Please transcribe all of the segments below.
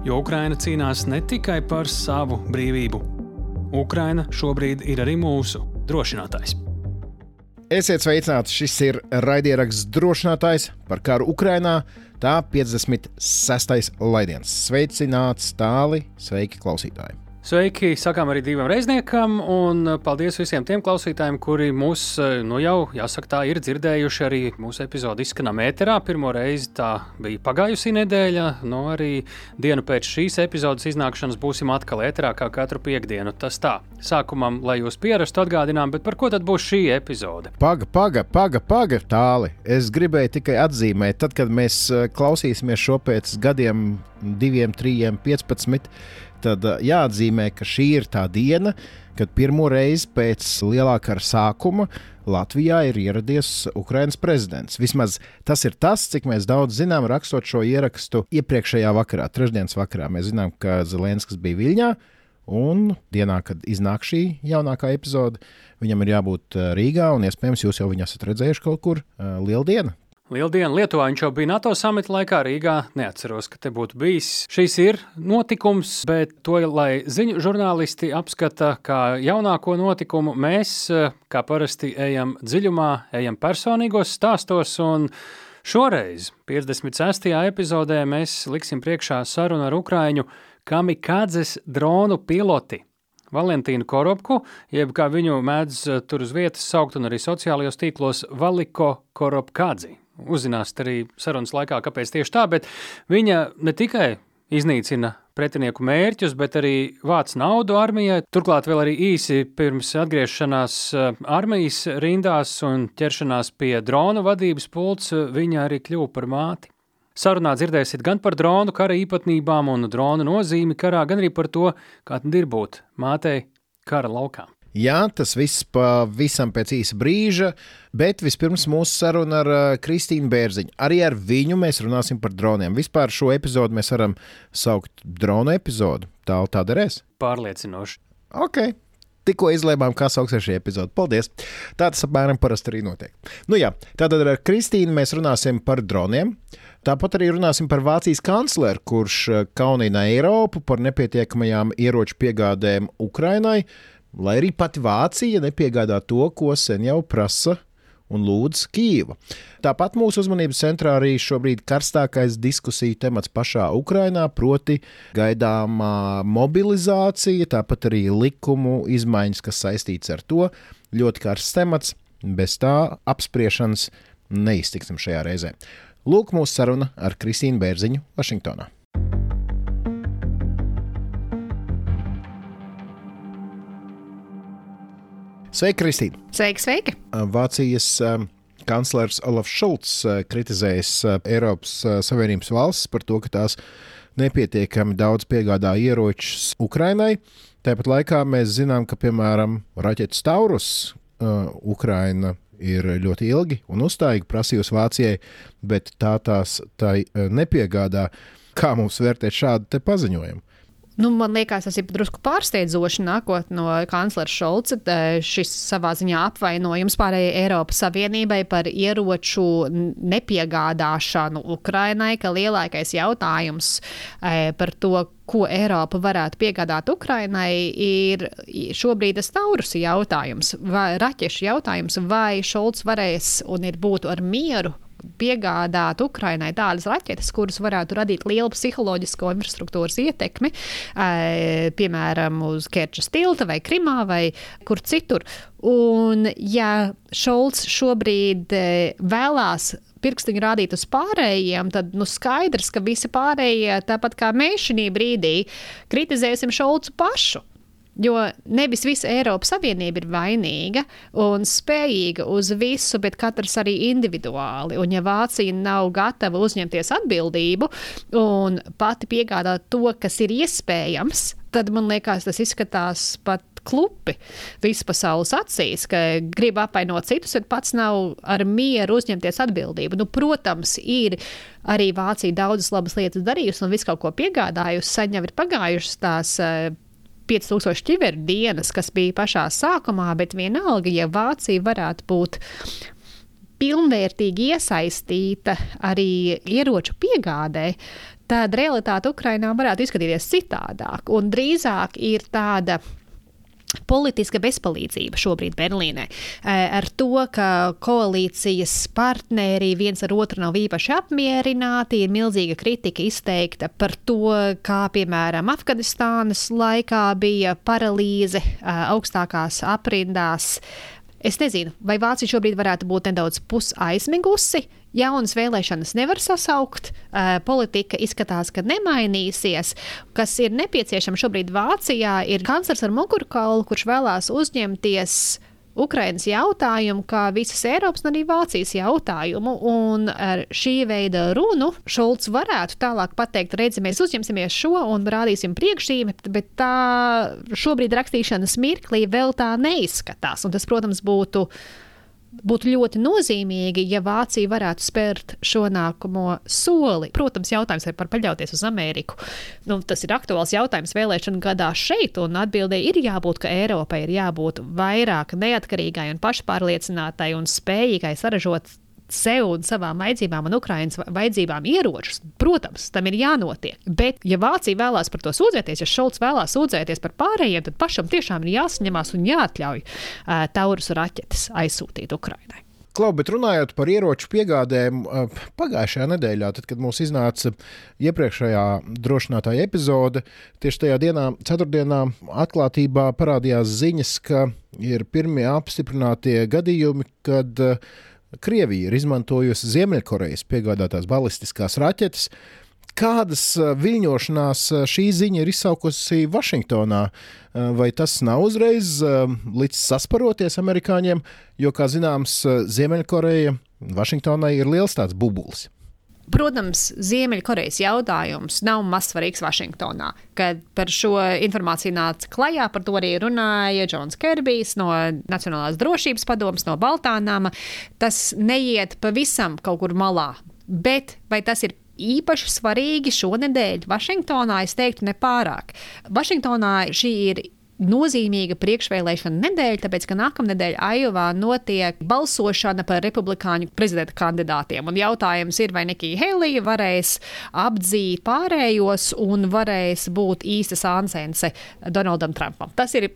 Jo Ukraina cīnās ne tikai par savu brīvību. Ukraina šobrīd ir arī mūsu drošinātājs. Esiet sveicināti! Šis ir raidieraksts drošinātājs par karu Ukrajinā. Tā 56. laidiens. Sveicināts tāli, sveiki klausītāji! Sveiki, sakām arī divam reizniekam, un paldies visiem tiem klausītājiem, kuri mūs nu jau, jāsaka, tā ir dzirdējuši. Arī mūsu epizode izskanām ēterā. Pirmo reizi tā bija pagājusī nedēļa. Nu, arī dienu pēc šīs epizodes iznākšanas būsim atkal ēterā kā katru piekdienu. Tas tā, sākumam, lai jūs pierastu atgādinām, bet par ko tad būs šī epizode? Paga, paga, paga, paga tāli. Es gribēju tikai atzīmēt, tad, kad mēs klausīsimies šo pēc gadiem, diviem, trījiem, piecpadsmit tad eh, jāatzīmē, ka šī ir tā diena, kad pirmo reizi pēc lielā kara sākuma Latvijā ir ieradies Ukraiņas prezidents. Vismaz tas ir tas, cik mēs daudz zinām, rakstot šo ierakstu iepriekšējā vakarā, trešdienas vakarā. Mēs zinām, ka Zelenskis bija Viļņā. Un dienā, kad iznāk šī jaunākā epizode, viņam ir jābūt eh, Rīgā, un iespējams, jūs jau viņu esat redzējuši kaut kur uh, liela diena. Lieldiena Lietuvā viņš jau bija NATO samita laikā Rīgā. Neatceros, ka te būtu bijis. Šis ir notikums, bet to, lai ziņu žurnālisti apskata kā jaunāko notikumu, mēs, kā parasti, ejam dziļumā, ejam personīgos stāstos. Šoreiz, 56. epizodē, mēs liksim priekšā sarunu ar Ukraiņu kamikādzes dronu piloti. Valentīnu Koropku, jeb kā viņu mēdz tur uz vietas saukt, un arī sociālajos tīklos Valiko Koropkādzi uzzināsiet arī sarunas laikā, kāpēc tieši tā, bet viņa ne tikai iznīcina pretinieku mērķus, bet arī vāc naudu armijai. Turklāt vēl arī īsi pirms atgriešanās eh, armijas rindās un ķeršanās pie drona vadības pults, viņa arī kļuva par māti. Sarunā dzirdēsiet gan par dronu kara īpatnībām un drona nozīmi karā, gan arī par to, kā tad ir būt mātei kara laukā. Jā, tas viss pavisam pēc īsa brīža, bet vispirms mūsu saruna ar uh, Kristīnu Bērziņu. Arī ar viņu mēs runāsim par droniem. Vispār šo epizodu mēs varam saukt drona epizodu. Tā tā derēs? Pārliecinoši. Ok. Tikko izlēmām, kā sauksies šī epizode. Paldies! Tā tas apmēram parasti arī notiek. Nu jā, tātad ar Kristīnu mēs runāsim par droniem. Tāpat arī runāsim par Vācijas kancleru, kurš kaunina Eiropu par nepietiekamajām ieroču piegādēm Ukrainai, lai arī pati Vācija nepiegādā to, ko sen jau prasa un lūdz Kīva. Tāpat mūsu uzmanības centrā arī šobrīd karstākais diskusiju temats pašā Ukrainā, proti gaidāmā mobilizācija, tāpat arī likumu izmaiņas, kas saistīts ar to. Ļoti karsts temats, bez tā apspriešanas neiztiksim šajā reizē. Lūk, mūsu saruna ar Kristīnu Bērziņu Vašingtonā. Sveika, Kristīne! Sveiki, sveiki! Vācijas kanclers Olafs Šulcs kritizējis Eiropas Savienības valsts par to, ka tās nepietiekami daudz piegādā ieročus Ukrainai. Tāpat laikā mēs zinām, ka, piemēram, raķetes Taurus Ukraina ir ļoti ilgi un uzstājīgi prasījusi Vācijai, bet tā tās tai nepiegādā. Kā mums vērtēt šādu paziņojumu? Nu, man liekas, tas ir drusku pārsteidzoši nākot no kanclera Šolca. Šis savā ziņā apvainojums pārējai Eiropas Savienībai par ieroču nepiegādāšanu Ukrainai, ka lielākais jautājums e, par to, ko Eiropa varētu piegādāt Ukrainai, ir šobrīd tas taurus jautājums, vai raķešu jautājums, vai Šolts varēs un ir būtu ar mieru piegādāt Ukrainai tādas raķetes, kuras varētu radīt lielu psiholoģisko infrastruktūras ietekmi, piemēram, uz Kerčas tilta vai Krimā vai kur citur. Un, ja Šolts šobrīd vēlās pirkstiņu rādīt uz pārējiem, tad nu, skaidrs, ka visi pārējie, tāpat kā mēs šī brīdī, kritizēsim Šolcu pašu. Jo nevis visa Eiropas Savienība ir vainīga un spējīga uz visu, bet katrs arī individuāli. Un ja Vācija nav gatava uzņemties atbildību un pati piegādāt to, kas ir iespējams, tad man liekas, tas izskatās pat klupi visas pasaules acīs, ka grib apvainot citus, bet pats nav ar mieru uzņemties atbildību. Nu, protams, ir arī Vācija daudzas labas lietas darījusi un visu kaut ko piegādājusi. Jau ir pagājušas tās. 5000 eh, ķiveru dienas, kas bija pašā sākumā, bet vienalga, ja Vācija varētu būt pilnvērtīgi iesaistīta arī ieroču piegādē, tad realitāte Ukrainā varētu izskatīties citādāk. Un drīzāk ir tāda Politiska bezpalīdzība šobrīd Berlīnē ar to, ka koalīcijas partneri viens ar otru nav īpaši apmierināti, ir milzīga kritika izteikta par to, kā piemēram Afganistānas laikā bija paralīze augstākās aprindās. Es nezinu, vai Vācija šobrīd varētu būt nedaudz pusaizmigusi, Jaunas vēlēšanas nevar sasaukt, politika izskatās, ka nemainīsies. Kas ir nepieciešams šobrīd Vācijā, ir kanclers ar mugurkaulu, kurš vēlās uzņemties Ukrainas jautājumu, kā visas Eiropas un arī Vācijas jautājumu. Un ar šī veida runu Šulcs varētu tālāk pateikt, redzi, mēs uzņemsimies šo un rādīsim priekšzīmi, bet tā šobrīd rakstīšanas mirklī vēl tā neizskatās. Un tas, protams, būtu būtu ļoti nozīmīgi, ja Vācija varētu spērt šo nākamo soli. Protams, jautājums ir par paļauties uz Ameriku. Nu, tas ir aktuāls jautājums vēlēšanu gadā šeit, un atbildēji ir jābūt, ka Eiropai ir jābūt vairāk neatkarīgai un pašpārliecinātai un spējīgai saražot sev un savām vajadzībām un Ukraiņas vajadzībām ieročus. Protams, tam ir jānotiek. Bet, ja Vācija vēlās par to sūdzēties, ja Šalts vēlās sūdzēties par pārējiem, tad pašam tiešām ir jāsaņemās un jāatļauj uh, taurus raķetes aizsūtīt Ukraiņai. Klau, bet runājot par ieroču piegādēm, pagājušajā nedēļā, tad, kad mums iznāca iepriekšējā drošinātāja epizode, tieši tajā dienā, ceturtdienā, atklātībā parādījās ziņas, ka ir pirmie apstiprinātie gadījumi, kad uh, Krievija ir izmantojusi Ziemeļkorejas piegādātās balistiskās raķetes. Kādas viļņošanās šī ziņa ir izsaukusi Vašingtonā? Vai tas nav uzreiz līdz sasparoties amerikāņiem, jo, kā zināms, Ziemeļkoreja Vašingtonai ir liels tāds bubulis? Protams, Ziemeļkorejas jautājums nav mazsvarīgs Vašingtonā. Kad par šo informāciju nāca klajā, par to arī runāja Džons Kerbijs no Nacionālās drošības padomas, no Baltānām. Tas neiet pavisam kaut kur malā. Bet vai tas ir īpaši svarīgi šonadēļ Vašingtonā, es teiktu, nepārāk. Vašingtonā šī ir nozīmīga priekšvēlēšana nedēļa, tāpēc ka nākamnedēļ Aijovā notiek balsošana par republikāņu prezidenta kandidātiem. Un jautājums ir, vai Nikija Helija varēs apdzīt pārējos un varēs būt īsta sāncense Donaldam Trumpam. Tas ir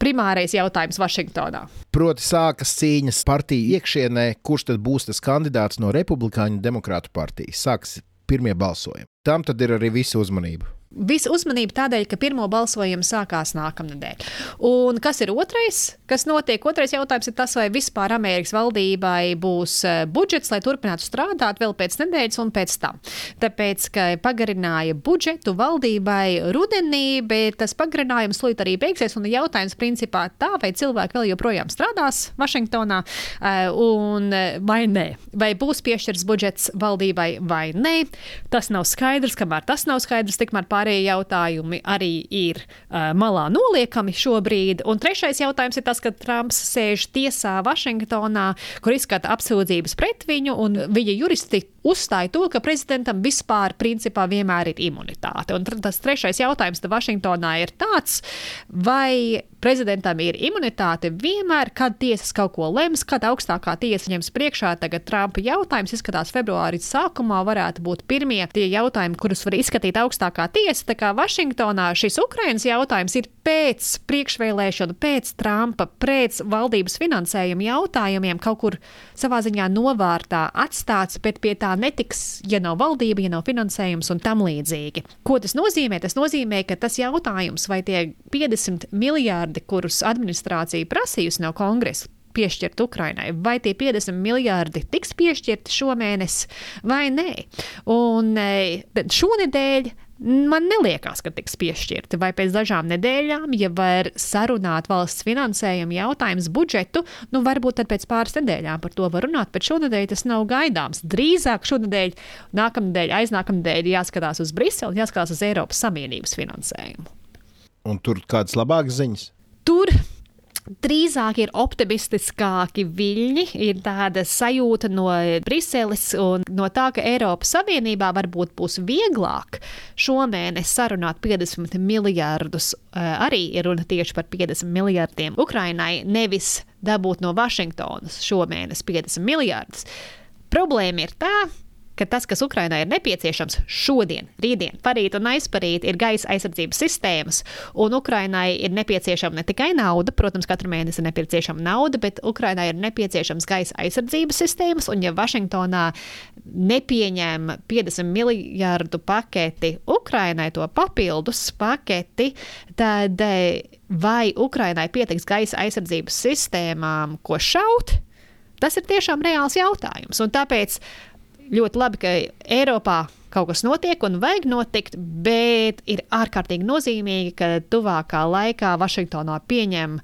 primārais jautājums Vašingtonā. Proti, sākas cīņas partiju iekšienē, kurš tad būs tas kandidāts no Republikāņu demokrātu partijas. Sākas pirmie balsojumi. Tam tad ir arī visa uzmanība. Visa uzmanība tādēļ, ka pirmo balsojumu sākās nākamnedēļ. Un kas ir otrais? Kas notiek? Otrais jautājums ir tas, vai vispār Amerikas valdībai būs eh, budžets, lai turpinātu strādāt vēl pēc nedēļas un pēc tam. Tāpēc, ka pagarināja budžetu valdībai rudenī, bet tas pagarinājums lūdzu arī beigsies. Un jautājums principā tā, vai cilvēki vēl joprojām strādās Vašingtonā, eh, un eh, vai nē. Vai būs piešķirts budžets valdībai vai nē. Tas nav skaidrs, kamēr tas nav skaidrs, tikmēr pārējiem pārējie jautājumi arī ir uh, malā noliekami šobrīd. Un trešais jautājums ir tas, ka Trumps sēž tiesā Vašingtonā, kur izskata apsūdzības pret viņu, un viņa juristi uzstāja to, ka prezidentam vispār principā vienmēr ir imunitāte. Un tas trešais jautājums Vašingtonā ir tāds, vai prezidentam ir imunitāte vienmēr, kad tiesas kaut ko lems, kad augstākā tiesa ņems priekšā. Tagad Trumpa jautājums izskatās februāris sākumā varētu būt pirmie tie jautājumi, kurus var izskatīt augstākā tiesa. Tā kā Vašingtonā šis Ukrainas jautājums ir pēc priekšvēlēšanu, pēc Trumpa, pēc valdības finansējuma jautājumiem kaut kur savā ziņā novārtā atstāts, bet pie tā netiks, ja nav valdība, ja nav finansējums un tam līdzīgi. Ko tas nozīmē? Tas nozīmē, ka tas jautājums, vai tie 50 miljardi, kurus administrācija prasījusi no kongresa, piešķirt Ukrainai. Vai tie 50 miljardi tiks piešķirti šomēnes vai nē? Un e, šonadēļ Man neliekas, ka tiks piešķirti, vai pēc dažām nedēļām, ja var sarunāt valsts finansējumu jautājumus, budžetu, nu varbūt tad pēc pāris nedēļām par to var runāt, bet šonadēļ tas nav gaidāms. Drīzāk šonadēļ, nākamnedēļ, aiznākamnedēļ jāskatās uz Briseli, jāskatās uz Eiropas Savienības finansējumu. Un tur kādas labākas ziņas? Tur drīzāk ir optimistiskāki viļņi, ir tāda sajūta no Briseles un no tā, ka Eiropas Savienībā varbūt būs vieglāk šomēnes sarunāt 50 miljardus. Eh, arī ir runa tieši par 50 miljardiem Ukrainai, nevis dabūt no Vašingtonas šomēnes 50 miljardus. Problēma ir tā, ka tas, kas Ukrainai ir nepieciešams šodien, rītdien, parīt un aizparīt, ir gaisa aizsardzības sistēmas. Un Ukrainai ir nepieciešama ne tikai nauda, protams, katru mēnesi ir nepieciešama nauda, bet Ukrainai ir nepieciešams gaisa aizsardzības sistēmas. Un ja Vašingtonā nepieņem 50 miljardu paketi Ukrainai, to papildus paketi, tad eh, vai Ukrainai pietiks gaisa aizsardzības sistēmām, ko šaut? Tas ir tiešām reāls jautājums. Un tāpēc ļoti labi, ka Eiropā kaut kas notiek un vajag notikt, bet ir ārkārtīgi nozīmīgi, ka tuvākā laikā Vašingtonā pieņem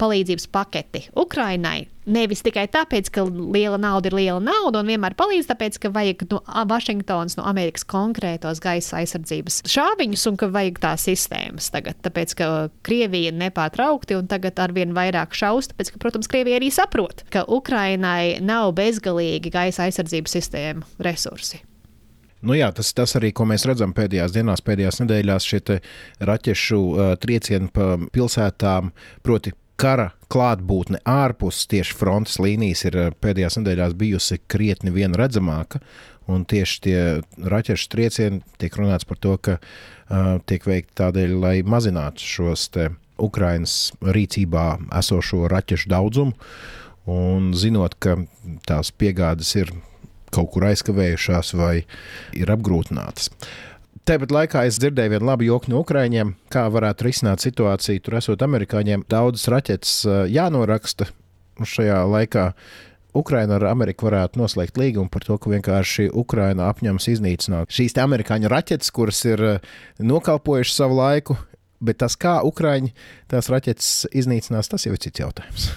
palīdzības paketi Ukrainai. Nevis tikai tāpēc, ka liela nauda ir liela nauda un vienmēr palīdz, tāpēc, ka vajag no Vašingtonas, no Amerikas konkrētos gaisa aizsardzības šāviņus un ka vajag tās sistēmas tagad. Tāpēc, ka Krievija nepārtraukti un tagad arvien vairāk šaust, tāpēc, ka, protams, Krievija arī saprot, ka Ukrainai nav bezgalīgi gaisa aizsardzības sistēmu resursi. Nu jā, tas, tas arī, ko mēs redzam pēdējās dienās, pēdējās nedēļās, šie raķešu uh, triecieni pa pilsētām, proti, kara klātbūtne ārpus tieši frontes līnijas ir eh, pēdējās nedēļās bijusi krietni vien redzamāka. Un tieši tie raķešu triecieni tiek runāts par to, ka uh, tiek veikti tādēļ, lai mazinātu šos Ukraiņas rīcībā esošo raķešu daudzumu. Un zinot, ka tās piegādes ir kaut kur aizkavējušās vai ir apgrūtinātas. Uh, Tāpat laikā es dzirdēju vienu labu joku no Ukrāņiem, kā varētu risināt situāciju. Tur esot amerikāņiem daudzas raķetes jānoraksta šajā laikā. Ukraina ar Ameriku varētu noslēgt līgumu par to, ka vienkārši Ukraina apņemas iznīcināt šīs amerikāņu raķetes, kuras ir nokalpojušas savu laiku, bet tas, kā Ukraiņi tās raķetes iznīcinās, tas jau ir cits jautājums.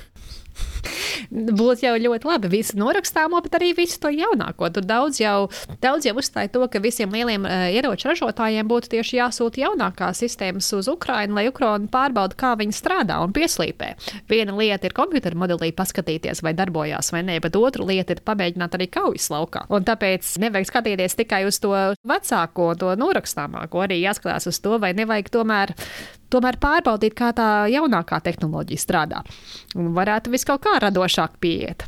būtu jau ļoti labi. Visu norakstāmo, bet arī visu to jaunāko. Tur daudz jau, daudz jau uzstāja to, ka visiem lieliem uh, ieroču ražotājiem būtu tieši jāsūta jaunākās sistēmas uz Ukrajinu, lai Ukraina pārbauda, kā viņi strādā un pieslīpē. Viena lieta ir kompjutora modelī paskatīties, vai darbojās vai nē, bet otra lieta ir pamēģināt arī kaujas laukā. Un tāpēc nevajag skatīties tikai uz to vecāko, to norakstāmāko, arī jāskatās uz to, vai nevajag tomēr tomēr pārbaudīt, kā tā jaunākā tehnoloģija strādā. Un varētu vis kaut kā radošāk pieiet.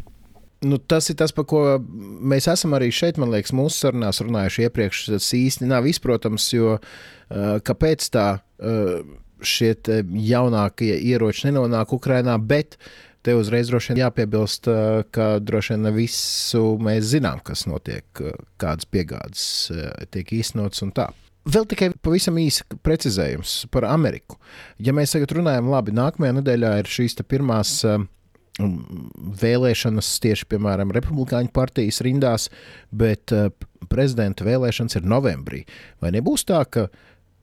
Nu, tas ir tas, par ko mēs esam arī šeit, man liekas, mūsu sarunās runājuši iepriekš. Tas īsti nav izprotams, jo uh, kāpēc tā uh, šie jaunākie ieroči nenonāk Ukrajinā, bet te uzreiz droši vien jāpiebilst, uh, ka droši vien ne visu mēs zinām, kas notiek, kādas piegādes tiek īstenotas un tā. Vēl tikai pavisam īsi precizējums par Ameriku. Ja mēs tagad runājam, labi, nākamajā nedēļā ir šīs pirmās uh, vēlēšanas tieši, piemēram, Republikāņu partijas rindās, bet uh, prezidenta vēlēšanas ir novembrī. Vai nebūs tā, ka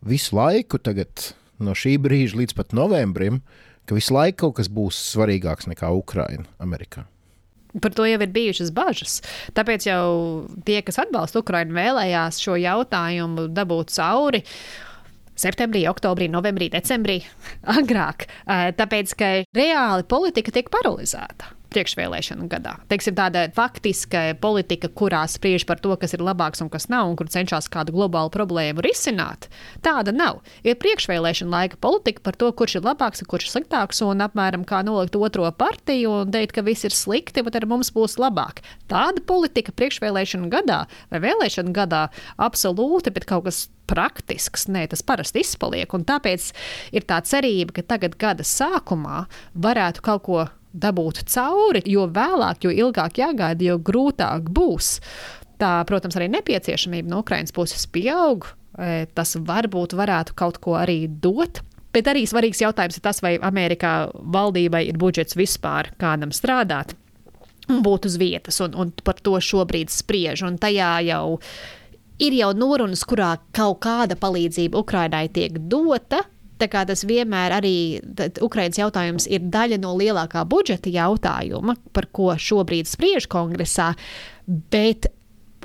visu laiku tagad, no šī brīža līdz pat novembrim, ka visu laiku kaut kas būs svarīgāks nekā Ukraina Amerikā? Par to jau ir bijušas bažas. Tāpēc jau tie, kas atbalsta Ukraiņu, vēlējās šo jautājumu dabūt cauri. Septembrī, oktobrī, novembrī, decembrī, agrāk. Tāpēc, ka reāli politika tiek paralizēta priekšvēlēšanu gadā. Teiksim, tāda faktiska politika, kurā spriež par to, kas ir labāks un kas nav, un kur cenšas kādu globālu problēmu risināt, tāda nav. Ir priekšvēlēšana laika politika par to, kurš ir labāks un kurš ir sliktāks, un apmēram kā nolikt otro partiju un teikt, ka viss ir slikti, bet ar mums būs labāk. Tāda politika priekšvēlēšanu gadā vai vēlēšanu gadā absolūti, bet kaut kas praktisks. Nē, tas parasti izpaliek. Tāpēc ir tā cerība, ka tagad gada sākumā varētu kaut ko dabūt cauri, jo vēlāk, jo ilgāk jāgaida, jo grūtāk būs. Tā, protams, arī nepieciešamība no Ukraiņas puses pieaug. E, tas varbūt varētu kaut ko arī dot. Bet arī svarīgs jautājums ir tas, vai Amerikā valdībai ir budžets vispār kādam strādāt un būt uz vietas, un, un par to šobrīd spriež. Un tajā jau Ir jau norunas, kurā kaut kāda palīdzība Ukrainai tiek dota, Tā kā tas vienmēr arī Ukraiņas jautājums ir daļa no lielākā budžeta jautājuma, par ko šobrīd spriež kongresā. Bet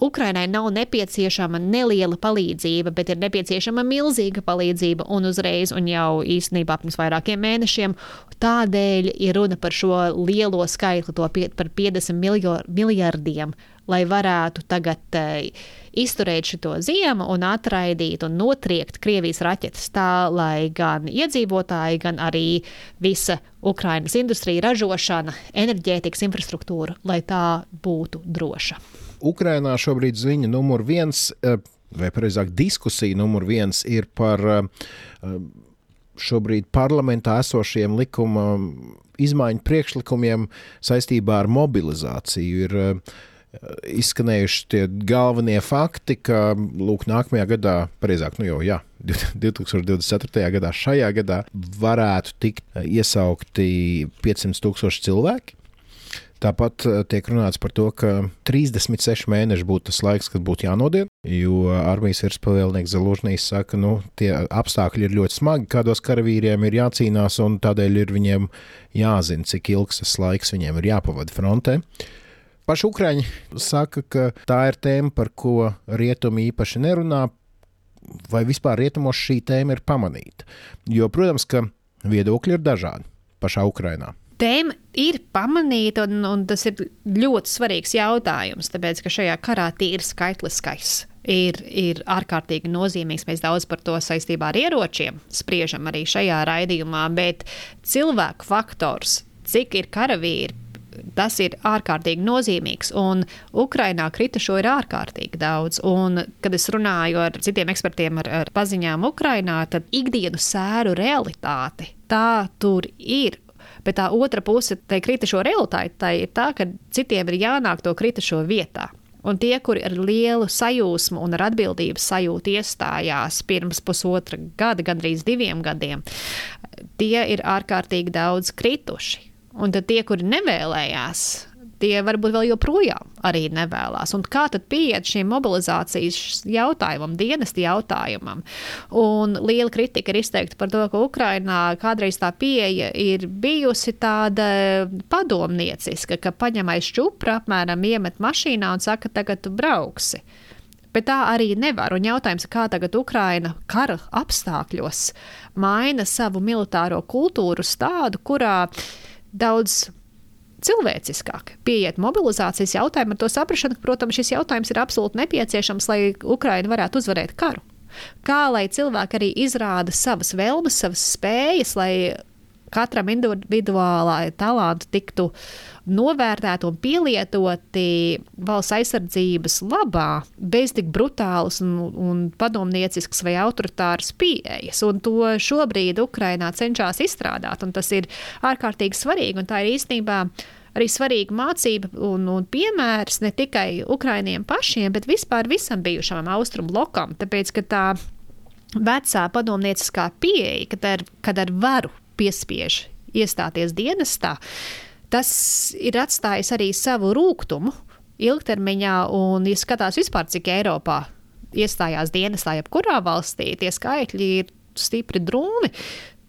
Ukrainai nav nepieciešama neliela palīdzība, bet ir nepieciešama milzīga palīdzība un uzreiz, un jau īstenībā pirms vairākiem mēnešiem. Tādēļ ir runa par šo lielo skaitli, to pie, par 50 miljo, miljardiem, lai varētu tagad uh, izturēt šo ziemu un atraidīt un notriekt Krievijas raķetes tā, lai gan iedzīvotāji, gan arī visa Ukrainas industrija, ražošana, enerģētikas infrastruktūra, lai tā būtu droša. Ukrainā šobrīd ziņa numur viens, eh, vai precīzāk diskusija numur viens, ir par eh, šobrīd parlamentā esošiem likuma izmaiņu priekšlikumiem saistībā ar mobilizāciju. Ir eh, izskanējuši tie galvenie fakti, ka lūk, nākamajā gadā, precīzāk, nu jau jā, 2024. gadā, šajā gadā varētu tikt iesaukti 500 tūkstoši cilvēki. Tāpat eh, tiek runāts par to, ka 36 mēneši būtu tas laiks, kad būtu jānodien, jo armijas virspavēlnieks Zelūžnīs saka, ka nu, tie apstākļi ir ļoti smagi, kādos karavīriem ir jācīnās, un tādēļ ir viņiem jāzina, cik ilgs tas laiks viņiem ir jāpavada frontē. Paši Ukrāņi saka, ka tā ir tēma, par ko rietumi īpaši nerunā, vai vispār rietumos šī tēma ir pamanīta. Jo, protams, ka viedokļi ir dažādi pašā Ukrainā tēma ir pamanīta, un, un tas ir ļoti svarīgs jautājums, tāpēc ka šajā karā tīri skaitliskais ir, ir ārkārtīgi nozīmīgs. Mēs daudz par to saistībā ar ieročiem spriežam arī šajā raidījumā, bet cilvēku faktors, cik ir karavīri. Tas ir ārkārtīgi nozīmīgs, un Ukrainā kritušo ir ārkārtīgi daudz. Un, kad es runāju ar citiem ekspertiem, ar, ar paziņām Ukrainā, tad ikdienas sēru realitāte tā tur ir Bet tā otra puse tai kritušo realitātei ir tā, ka citiem ir jānāk to kritušo vietā. Un tie, kuri ar lielu sajūsmu un ar atbildības sajūtu iestājās pirms pusotra gada, gandrīz diviem gadiem, tie ir ārkārtīgi daudz krituši. Un tad tie, kuri nevēlējās tie varbūt vēl joprojām arī nevēlas. Un kā tad pieiet šim mobilizācijas jautājumam, dienesta jautājumam? Un liela kritika ir izteikta par to, ka Ukrainā kādreiz tā pieeja ir bijusi tāda padomnieciska, ka paņem aiz čupra, apmēram iemet mašīnā un saka, tagad tu brauksi. Bet tā arī nevar. Un jautājums, kā tagad Ukraina kara apstākļos maina savu militāro kultūru uz tādu, kurā daudz cilvēciskāk pieiet mobilizācijas jautājumam, ar to saprāšanu, ka, protams, šis jautājums ir absolūti nepieciešams, lai Ukraina varētu uzvarēt karu. Kā lai cilvēki arī izrāda savas vēlmes, savas spējas, lai katram individuālai talantu tiktu novērtēti un pielietoti valsts aizsardzības labā, bez tik brutālas un, un padomnieciskas vai autoritāras pieejas. Un to šobrīd Ukrainā cenšas izstrādāt, un tas ir ārkārtīgi svarīgi. Un tā ir īstenībā arī svarīga mācība un, un piemērs ne tikai Ukraiņiem pašiem, bet vispār visam bijušam austrumu blokam. Tāpēc, ka tā vecā padomnieciskā pieeja, kad ar, kad ar varu piespiež iestāties dienestā, tas ir atstājis arī savu rūkumu ilgtermiņā. Un, ja skatās vispār, cik Eiropā iestājās dienestā, jebkurā valstī, tie skaitļi ir stipri drūmi.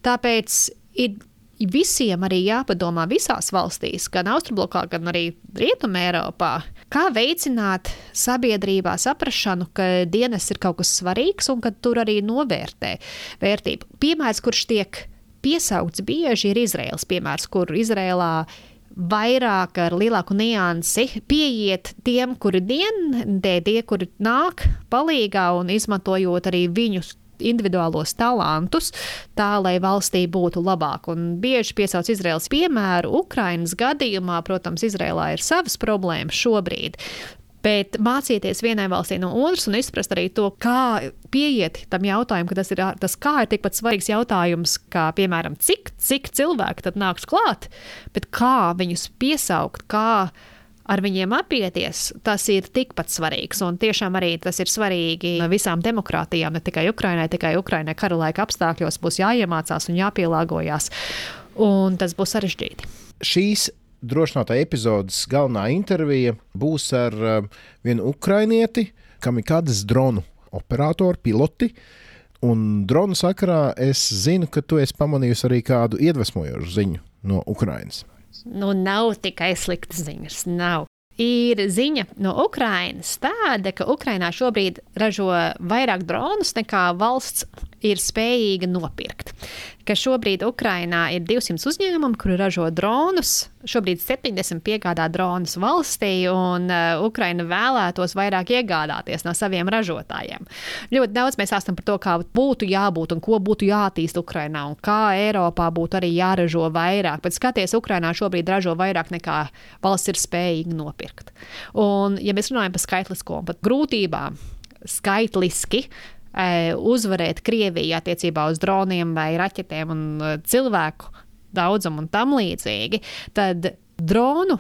Tāpēc ir visiem arī jāpadomā visās valstīs, gan Austrumblokā, gan arī Rietumē Eiropā, kā veicināt sabiedrībā saprašanu, ka dienas ir kaut kas svarīgs un ka tur arī novērtē vērtību. Piemērs, kurš tiek piesaukts bieži, ir Izraels piemērs, kur Izrēlā vairāk ar lielāku niansi pieiet tiem, kuri dienē, tie, kuri nāk palīgā un izmantojot arī viņus individuālos talantus, tā lai valstī būtu labāk. Un bieži piesauc Izraels piemēru. Ukrainas gadījumā, protams, Izrēlā ir savas problēmas šobrīd. Bet mācīties vienai valstī no otras un izprast arī to, kā pieiet tam jautājumam, ka tas ir, tas kā ir tikpat svarīgs jautājums, kā, piemēram, cik, cik cilvēki tad nāks klāt, bet kā viņus piesaukt, kā ar viņiem apieties, tas ir tikpat svarīgs. Un tiešām arī tas ir svarīgi visām demokrātijām, ne tikai Ukrainai, tikai Ukrainai kara laika apstākļos būs jāiemācās un jāpielāgojas. Un tas būs sarežģīti. Šīs drošinātā epizodes galvenā intervija būs ar uh, vienu ukrainieti, kam ir kādas dronu operatori, piloti. Un dronu sakarā es zinu, ka tu esi pamanījusi arī kādu iedvesmojošu ziņu no Ukrainas. Nu, nav tikai sliktas ziņas. Nav ir ziņa no Ukrainas tāda, ka Ukrainā šobrīd ražo vairāk dronus nekā valsts ir spējīga nopirkt. Ka šobrīd Ukrainā ir 200 uzņēmumi, kuri ražo dronus. Šobrīd 70 piegādā dronus valstī, un uh, Ukraina vēlētos vairāk iegādāties no saviem ražotājiem. Ļoti daudz mēs stāstām par to, kā būtu jābūt un ko būtu jātīst Ukrainā, un kā Eiropā būtu arī jāražo vairāk. Bet skaties, Ukrainā šobrīd ražo vairāk nekā valsts ir spējīga nopirkt. Un, ja mēs runājam par skaitlisko un pat grūtībām, skaitliski uzvarēt Krieviju attiecībā uz droniem vai raķetēm un e, cilvēku daudzumu un tam līdzīgi, tad dronu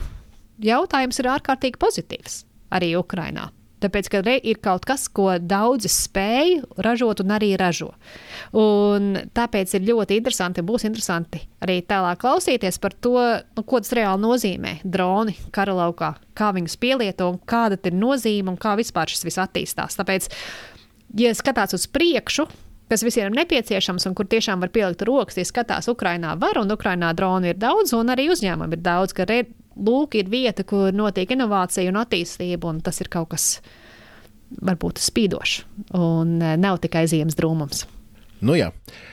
jautājums ir ārkārtīgi pozitīvs arī Ukrainā. Tāpēc, ka ir kaut kas, ko daudzi spēj ražot un arī ražo. Un tāpēc ir ļoti interesanti, būs interesanti arī tālāk klausīties par to, nu, ko tas reāli nozīmē. Droni kara laukā, kā viņus pielieto un kāda ir nozīme un kā vispār šis viss attīstās. Tāpēc ja skatās uz priekšu, kas visiem ir nepieciešams un kur tiešām var pielikt rokas, ja skatās, Ukrainā var un Ukrainā droni ir daudz, un arī uzņēmumi ir daudz, ka re, lūk, ir vieta, kur notiek inovācija un attīstība, un tas ir kaut kas varbūt spīdošs un eh, nav tikai ziemas drūmums. Nu jā,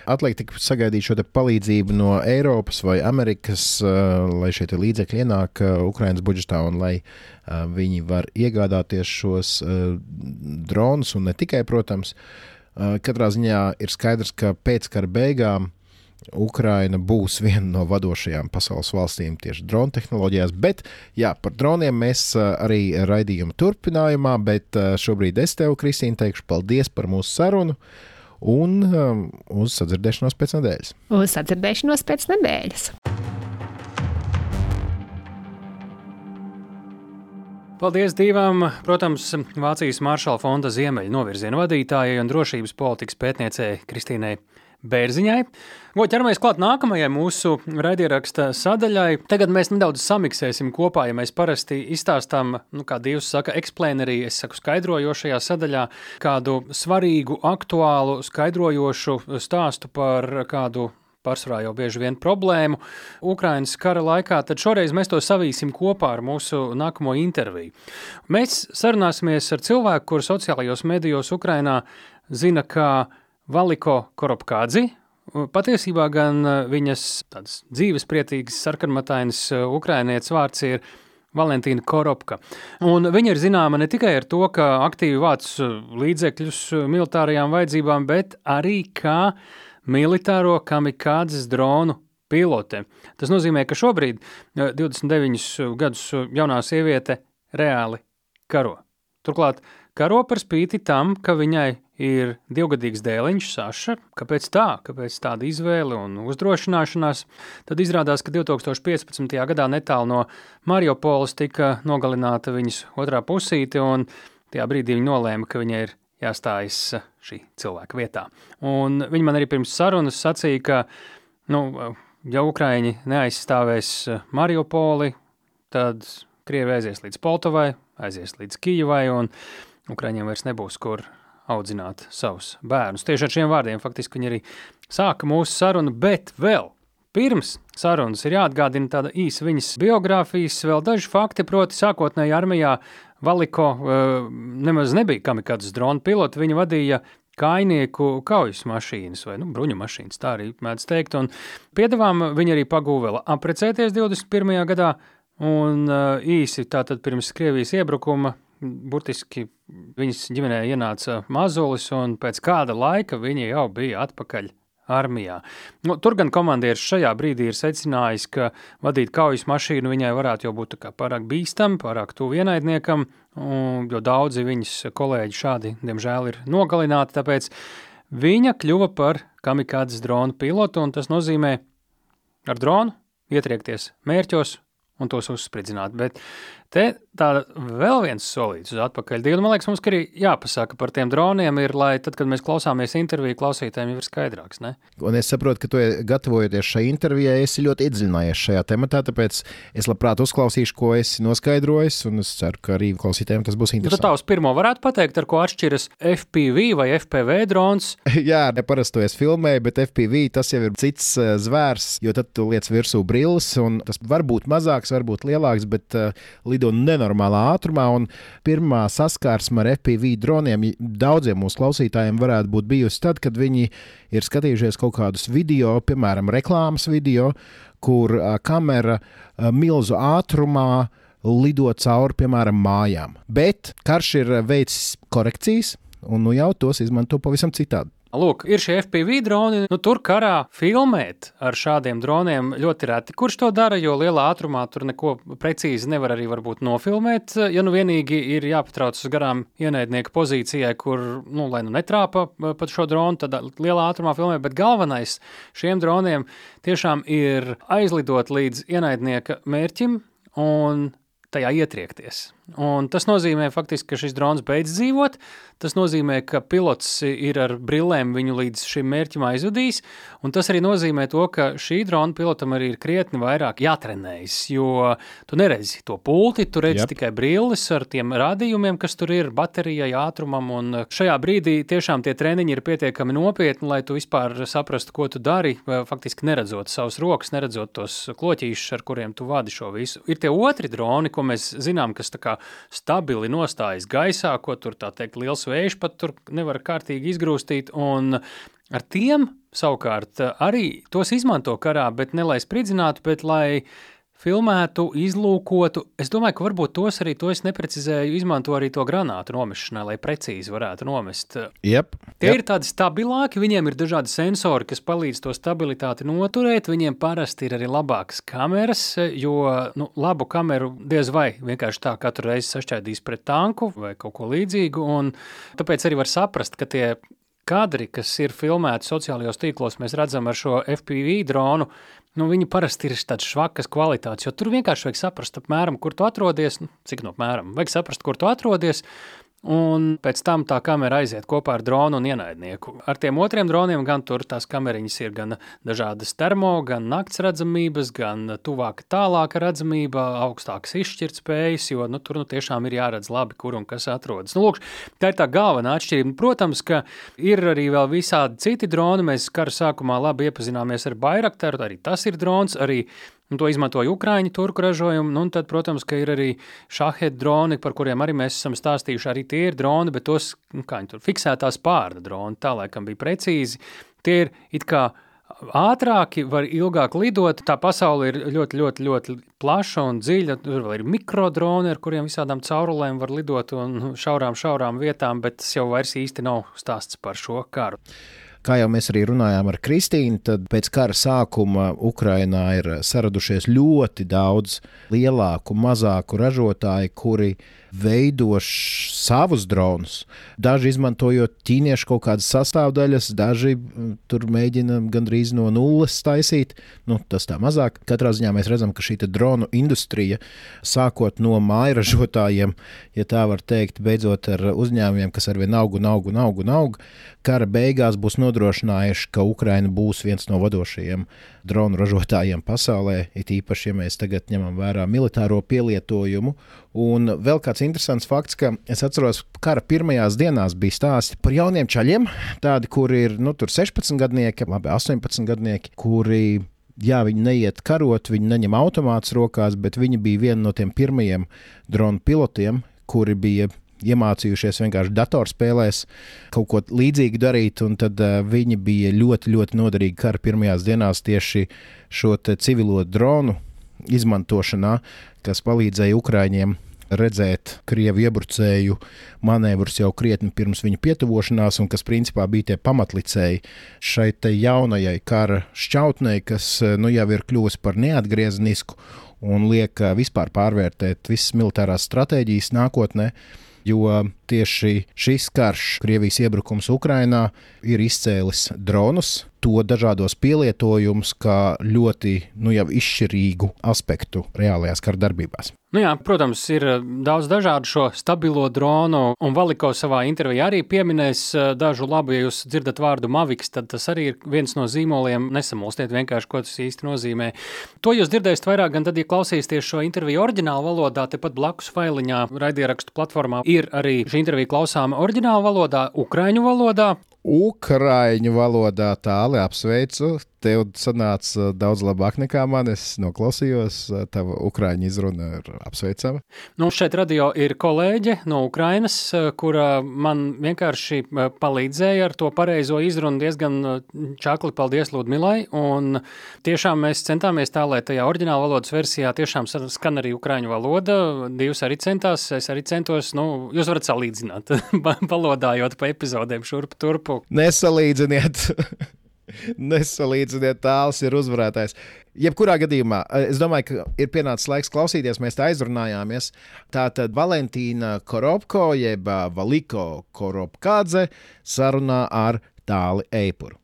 atliek tikai sagaidīt šo palīdzību no Eiropas vai Amerikas, uh, lai šie līdzekļi ienāk uh, Ukraiņas budžetā un lai uh, viņi var iegādāties šos dronus. Un ne tikai, protams, katrā ziņā ir skaidrs, ka pēc kara beigām Ukraina būs viena no vadošajām pasaules valstīm tieši drona tehnoloģijās. Bet jā, par droniem mēs arī raidījuma turpinājumā, bet šobrīd es tev, Kristīne, teikšu paldies par mūsu sarunu. Uh, un um, uz sadzirdēšanos pēc nedēļas. Uz sadzirdēšanos pēc nedēļas. Paldies divām, protams, Vācijas Maršala fonda ziemeļu novirzienu vadītājai un drošības politikas pētniecei Kristīnai Bērziņai. Ko ķeramies klāt nākamajai mūsu raidieraksta sadaļai. Tagad mēs nedaudz samiksēsim kopā, ja mēs parasti izstāstām, nu, kā Dievs saka, eksplēnerī, es saku skaidrojošajā sadaļā, kādu svarīgu, aktuālu, skaidrojošu stāstu par kādu pārsvarā jau bieži vien problēmu Ukraiņas kara laikā, tad šoreiz mēs to savīsim kopā ar mūsu nākamo interviju. Mēs sarunāsimies ar cilvēku, kurš sociālajos medijos Ukrainā zina, kā Valiko Koropkādzi. Patiesībā gan e, viņas dzīvesprietīgas, sarkanmatainas e, ukrainietes vārds ir Valentīna Koropka. Un viņa ir zināma ne tikai ar to, ka aktīvi vāc e, līdzekļus militārajām vajadzībām, bet arī kā militāro kamikādzes dronu pilote. Tas nozīmē, ka šobrīd 29 gadus jaunā sieviete reāli karo. Turklāt karo par spīti tam, ka viņai ir divgadīgs dēliņš, Saša. Kāpēc tā? Kāpēc tāda izvēle un uzdrošināšanās? Tad izrādās, ka 2015. gadā netālu no Mariupoles tika nogalināta viņas otrā pusīte, un tajā brīdī viņa nolēma, ka viņai ir jāstājas šī cilvēka vietā. Un viņa man arī pirms sarunas sacīja, ka, nu, ja Ukraiņi neaizstāvēs Mariupoli, tad Krievi aizies līdz Poltavai, aizies līdz Kijavai, un Ukraiņiem vairs nebūs kur audzināt savus bērnus. Tieši ar šiem vārdiem faktiski viņi arī sāka mūsu sarunu, bet vēl pirms sarunas ir jāatgādina tāda īsa viņas biogrāfijas, vēl daži fakti, proti sākotnēji armijā Valiko uh, nemaz nebija kamikādas drona pilota, viņa vadīja kainieku kaujas mašīnas vai nu, bruņu mašīnas, tā arī mēdz teikt. Un piedāvām viņa arī pagūva vēl aprecēties 21. gadā, un uh, īsi tātad pirms Krievijas iebrukuma burtiski viņas ģimenē ienāca mazulis, un pēc kāda laika viņa jau bija atpakaļ armijā. Nu, tur gan komandieris šajā brīdī ir secinājis, ka vadīt kaujas mašīnu viņai varētu jau būt pārāk bīstami, pārāk tuvu ienaidniekam, jo daudzi viņas kolēģi šādi, diemžēl, ir nogalināti. Tāpēc viņa kļuva par kamikādas drona pilotu, un tas nozīmē ar dronu ietriekties mērķos un tos uzspridzināt. Bet Te tāda vēl viens solīts uz atpakaļ. Dienu, man liekas, mums arī jāpasaka par tiem droniem, ir, lai tad, kad mēs klausāmies interviju, klausītājiem jau ir skaidrāks. Ne? Un es saprotu, ka tu gatavojoties šai intervijai, esi ļoti iedziļinājies šajā tematā, tāpēc es labprāt uzklausīšu, ko esi noskaidrojis, un es ceru, ka arī klausītājiem tas būs Nu, interesanti. tad tā uz pirmo varētu pateikt, ar ko atšķiras FPV vai FPV drons. Jā, neparasti to es filmēju, bet FPV tas jau ir cits uh, zvērs, jo tad tu liec virsū brilles, un tas var būt mazāks, var būt lielāks, bet uh, lido nenormālā ātrumā. Un pirmā saskarsme ar FPV droniem daudziem mūsu klausītājiem varētu būt bijusi tad, kad viņi ir skatījušies kaut kādus video, piemēram, reklāmas video, kur kamera milzu ātrumā lido cauri, piemēram, mājām. Bet karš ir veicis korekcijas, un nu jau tos izmanto pavisam citādi. Lūk, ir šie FPV droni. Nu, tur karā filmēt ar šādiem droniem ļoti reti. Kurš to dara, jo lielā ātrumā tur neko precīzi nevar arī nofilmēt. Ja nu vienīgi ir jāpatrauc uz garām ienaidnieka pozīcijai, kur, nu, lai nu netrāpa pat šo dronu, tad lielā ātrumā filmē. Bet galvenais šiem droniem tiešām ir aizlidot līdz ienaidnieka mērķim un tajā ietriekties. Un tas nozīmē, faktiski, ka šis drons beidz dzīvot. Tas nozīmē, ka pilots ir ar brillēm viņu līdz šim mērķim aizvadījis. Un tas arī nozīmē, to, ka šī drona pilotam arī ir krietni vairāk jātrenējas. Jo tu neredzi to pulti, tu redzi Jep. tikai brilles ar tiem rādījumiem, kas tur ir, baterijai, ātrumam. Un šajā brīdī tiešām tie treniņi ir pietiekami nopietni, lai tu vispār saprastu, ko tu dari. Faktiski neredzot savus rokas, neredzot tos kloķīšus, ar kuriem tu vadi šo visu. Ir tie otri droni, ko mēs zinām, kas tā kā stabili nostājas gaisā, ko tur tā teikt liels vējš pat tur nevar kārtīgi izgrūstīt. Un ar tiem savukārt arī tos izmanto karā, bet ne lai spridzinātu, bet lai filmētu, izlūkotu. Es domāju, ka varbūt tos arī to es neprecizēju, izmanto arī to granātu nomešanai, lai precīzi varētu nomest. Yep. Tie yep. ir tādi stabilāki, viņiem ir dažādi sensori, kas palīdz to stabilitāti noturēt. Viņiem parasti ir arī labākas kameras, jo nu, labu kameru diez vai vienkārši tā katru reizi sašķaidīs pret tanku vai kaut ko līdzīgu. Tāpēc arī var saprast, ka tie kadri, kas ir filmēti sociālajos tīklos, mēs redzam ar šo FPV dronu. Nu, viņi parasti ir tādas švakas kvalitātes, jo tur vienkārši vajag saprast, apmēram, kur tu atrodies. Nu, cik no apmēram vajag saprast, kur tu atrodies. Un pēc tam tā kamera aiziet kopā ar dronu un ienaidnieku. Ar tiem otriem droniem gan tur tās kameriņas ir gan dažādas termo, gan nakts redzamības, gan tuvāka, tālāka redzamība, augstākas izšķirtspējas, jo nu, tur nu, tiešām ir jāredz labi, kur un kas atrodas. Nu, lūk, tā ir tā galvenā atšķirība. Protams, ka ir arī vēl visādi citi droni. Mēs kara sākumā labi iepazināmies ar Bairaktaru, arī tas ir drons. Arī Un to izmantoja Ukrāņu turku ražojumu. Nu, un tad, protams, ka ir arī šādi droni, par kuriem arī mēs esam stāstījuši. Arī tie ir droni, bet tos, nu, kā viņi tur fiksētā spārna droni, tā laikam bija precīzi. Tie ir it kā ātrāki, var ilgāk lidot. Tā pasaule ir ļoti, ļoti, ļoti plaša un dziļa. Tur vēl ir mikrodroni, ar kuriem visādām caurulēm var lidot un šaurām, šaurām vietām, bet tas jau vairs īsti nav stāsts par šo karu. Kā jau mēs arī runājām ar Kristīnu, tad pēc kara sākuma Ukrainā ir saradušies ļoti daudz lielāku, mazāku ražotāju, kuri veido savus dronus. Daži izmantojot ķīniešu kaut kādas sastāvdaļas, daži tur mēģina gandrīz no nulles taisīt. Nu, tas tā mazāk. Katrā ziņā mēs redzam, ka šī dronu industrija, sākot no mājražotājiem, ja tā var teikt, beidzot ar uzņēmumiem, kas arvien aug un aug un aug un aug, kara beigās būs nodrošinājuši, ka Ukraina būs viens no vadošajiem dronu ražotājiem pasaulē, it īpaši, ja mēs tagad ņemam vērā militāro pielietojumu. Un vēl kāds interesants fakts, ka es atceros, kara pirmajās dienās bija stāsti par jauniem čaļiem, tādi, kuri ir nu, 16 gadnieki, labi, 18 gadnieki, kuri jā, viņi neiet karot, viņi neņem automātus rokās, bet viņi bija viena no tiem pirmajiem dronu pilotiem, kuri bija iemācījušies vienkārši datorspēlēs kaut ko līdzīgu darīt, un tad uh, viņi bija ļoti, ļoti noderīgi kara pirmajās dienās tieši šo civilo dronu izmantošanā, kas palīdzēja Ukraiņiem redzēt krievu iebrucēju manevrus jau krietni pirms viņa pietuvošanās, un kas principā bija tie pamatlicēji šai jaunajai kara šķautnei, kas nu, jau ir kļuvusi par neatgriezenisku un liek vispār pārvērtēt visas militārās stratēģijas nākotnē. Jo tieši šis karš, Krievijas iebrukums Ukrajinā, ir izcēlis dronus, to dažādos pielietojumus, kā ļoti nu, izšķirīgu aspektu reālajās kara darbībās. Nu jā, protams, ir eh, daudz dažādu šo stabilo dronu, un Valiko savā intervijā arī pieminēs eh, dažu labu, ja jūs dzirdat vārdu Maviks, tad tas arī ir viens no zīmoliem. Nesamulstiet vienkārši, ko tas īsti nozīmē. To jūs dzirdēsiet vairāk, gan tad, ja klausīsieties šo interviju oriģinālu valodā, tepat blakus failiņā raidierakstu platformā ir arī šī intervija klausāma oriģinālu valodā, ukraiņu valodā. Ukrāņu valodā tāli apsveicu tev sanāca daudz labāk nekā man. Es noklausījos, tava ukrāņu izruna ir apsveicama. Nu, šeit radio ir kolēģe no Ukrainas, kura man vienkārši palīdzēja ar to pareizo izrunu diezgan čakli. Paldies Ludmilai. Un tiešām mēs centāmies tā, lai tajā oriģināla valodas versijā tiešām skan arī ukrāņu valoda. Divas arī centās, es arī centos, nu, jūs varat salīdzināt, valodājot pa epizodēm šurp turpu. Nesalīdziniet! Nesalīdziniet, tāls ir uzvarētājs. Jebkurā gadījumā, eh, es domāju, ka ir pienācis laiks klausīties. Mēs tā aizrunājāmies. Tā tad Valentīna Koropko, jeb eh, Valiko Koropkādze, sarunā ar Tāli Eipuru.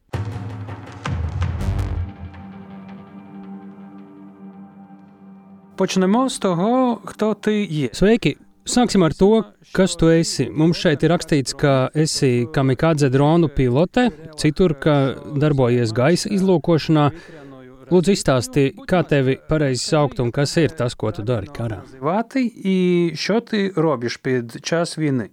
Почнемо з того, хто ти є. Sveiki! Sāksim ar to, kas tu esi. Mums šeit ir rakstīts, ka esi kamikādze dronu pilote, citur, ka darbojies gaisa izlūkošanā. Lūdzu, izstāsti, kā tevi pareizi saukt un kas ir tas, ko tu dari karā. І що ти робиш під час війни?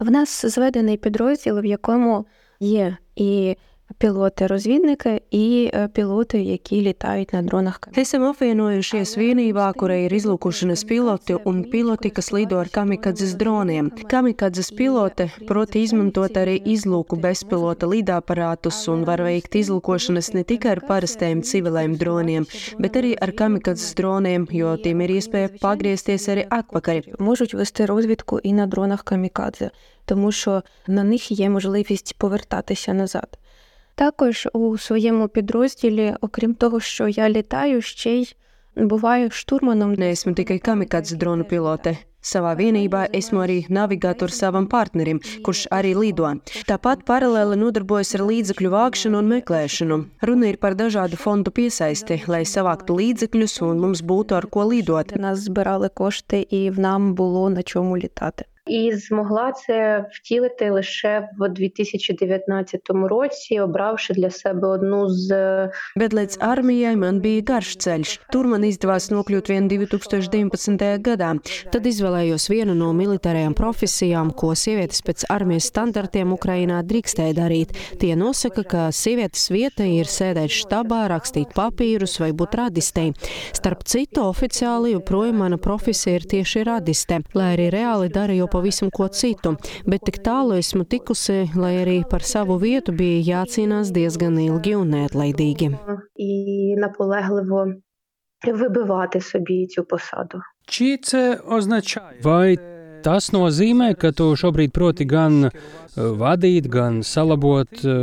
В нас зведений підрозділ, в якому є і Piloti-розвідники і piloti, які літають на дронах. Esam apvienojušies vienībā, kurai ir izlūkošanas piloti un piloti, kas lido ar kamikadzes droniem. Kamikadzes pilote proti izmantot arī izlūku bezpilota lidaparātus un var veikt izlūkošanas ne tikai ar parastiem civiliem droniem, bet arī ar kamikadzes droniem, jo tiem ir iespēja pagriezties arī atpakaļ. Можуть вести розвідку і на дронах камікадзе, тому що на них є можливість повертатися назад. Також у своєму підрозділі, окрім того, що я літаю, ще й buvāju штурманом. Neesmu tikai kamikāds dronu pilote. Savā vienībā esmu arī navigators savam partnerim, kurš arī lido. Tāpat paralēli nodarbojos ar līdzekļu vākšanu un meklēšanu. Runa ir par dažādu fondu piesaisti, lai savāktu līdzekļus un mums būtu ar ko lidot. Нас збирали кошти, і в нам було на чому літати. і змогла це втілити лише в 2019 році, обравши для себе одну з Bet līdz armijai man bija garš ceļš. Tur man izdevās nokļūt vien 2019. gadā. Tad izvēlējos vienu no militārajām profesijām, ko sievietes pēc armijas standartiem Ukrainā drīkstēja darīt. Tie nosaka, ka sievietes vieta ir sēdēt štabā, rakstīt papīrus vai būt radistei. Starp citu, oficiāli joprojām mana profesija ir tieši radiste, lai arī reāli dara jau pavisam ko citu, bet tik tālu esmu tikusi, lai arī par savu vietu bija jācīnās diezgan ilgi un neatlaidīgi. Vai tas nozīmē, ka tu šobrīd proti gan e, vadīt, gan salabot e,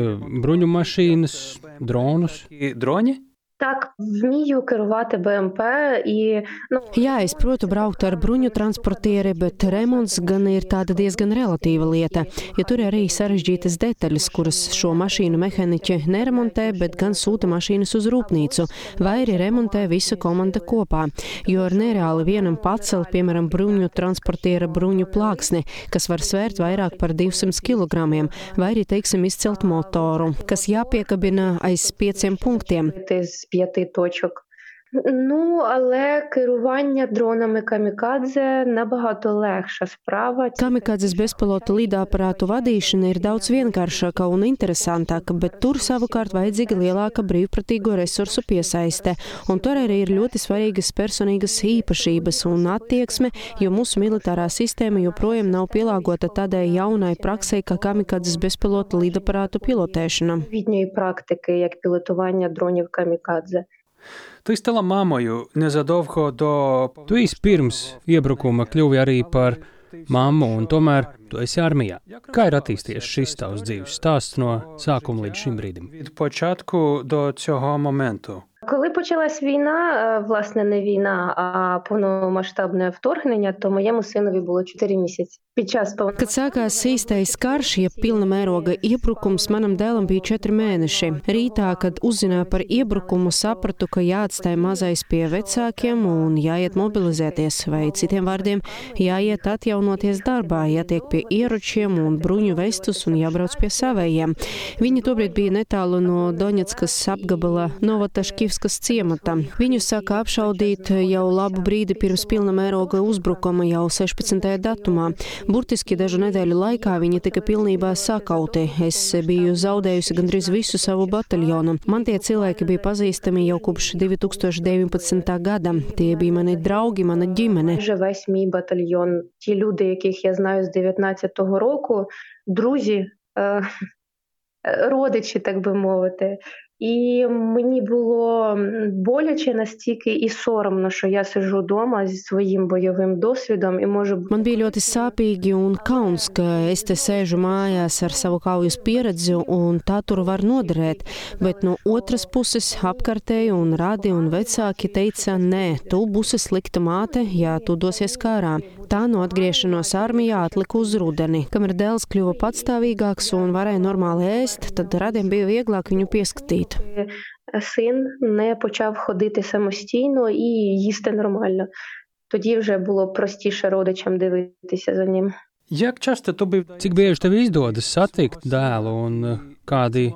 bruņu mašīnas, dronus? Droņi? Так, вмію керувати БМП і ну Jā, es protu braukt ar bruņu transportieri, bet remonts gan ir tāda diezgan relatīva lieta, jo tur ir arī sarežģītas detaļas, kuras šo mašīnu mehāniķi neremontē, bet gan sūta mašīnas uz rūpnīcu, vai arī remontē visa komanda kopā. Jo ir nereāli vienam pacelt, piemēram, bruņu transportiera bruņu plāksni, kas var svērt vairāk par 200 kg, vai arī, teiksim, izcelt motoru, kas jāpiekabina aiz pieciem punktiem. п'яти точок. Ну, але керування дронами камікадзе набагато легша справа. Kamikādzes bezpilota lidaparātu vadīšana ir daudz vienkāršāka un interesantāka, bet tur savukārt vajadzīga lielāka brīvprātīgo resursu piesaiste. Un tur arī ir ļoti svarīgas personīgas īpašības un attieksme, jo mūsu militārā sistēma joprojām nav pielāgota tādai jaunai praksē, kā kamikādzes bezpilota lidaparātu pilotēšana. Відньої практики, як пілотування дронів камікадзе. Ти стала мамою незадовго до Tu īsi pirms iebrukuma kļuvi arī par mammu, un tomēr tu esi armijā. Kā ir attīstījies šis tavs dzīves stāsts no sākuma līdz šim brīdim? початку до цього моменту. Коли почалась війна, е, власне, не війна, а повномасштабне вторгнення, то моєму синові було 4 місяці. Kad sākās īstais karš, ja pilna mēroga iebrukums, manam dēlam bija četri mēneši. Rītā, kad uzzināju par iebrukumu, sapratu, ka jāatstāj mazais pie vecākiem un jāiet mobilizēties, vai citiem vārdiem, jāiet atjaunoties darbā, jātiek pie ieročiem un bruņu vestus un jābrauc pie savējiem. Viņi tobrīd bija netālu no Doņetskas apgabala Novotaškivskas ciemata. Viņu sāka apšaudīt jau labu brīdi pirms pilna mēroga uzbrukuma jau 16. datumā. Burtiski dažu nedēļu laikā viņa tika pilnībā sakauti. Es biju zaudējusi gandrīz visu savu bataljonu. Man tie cilvēki bija pazīstami jau kopš 2019. gada. Tie bija mani draugi, mana ģimene. Весь мій батальйон, ті люди, яких я знаю з 19-го року, друзі, родичі, так би мовити. І мені було боляче настільки і соромно, що я сиджу вдома зі своїм бойовим досвідом і можу Man bija ļoti sāpīgi un kauns, ka es te sēžu mājās ar savu kaujas pieredzi un tā tur var noderēt, bet no otras puses apkārtēji un radi un vecāki teica, nē, tu būsi slikta māte, ja tu dosies kārā. Tā no atgriešanos armijā atlika uz rudeni. Kamēr dēls kļuva patstāvīgāks un varēja normāli ēst, tad radiem bija vieglāk viņu pieskatīt. Син не почав ходити самостійно і їсти нормально. Тоді вже було простіше родичам дивитися за ним. Jak часто tu bija? Cik bieži tev izdodas satikt dēlu un kādi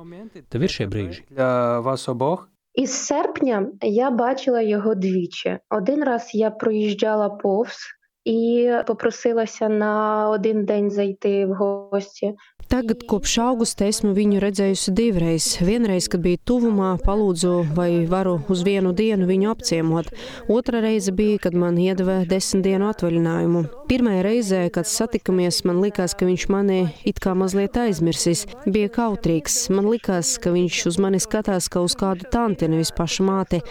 tev ir šie brīži? Для вас обох? Із серпня я бачила його двічі. Один раз я проїжджала повз і попросилася на один день зайти в гості. Tagad, kopš augusta, esmu viņu redzējusi divreiz. Vienreiz, kad biju tuvumā, palūdzu, vai varu uz vienu dienu viņu apciemot. Otra reize bija, kad man iedeva desmit dienu atvaļinājumu. Pirmā reize, kad satikamies, man likās, ka viņš mani it kā mazliet aizmirsis. Bija kautrīgs. Man likās, ka viņš uz mani skatās kā uz kādu tanti, nevis pašu māti.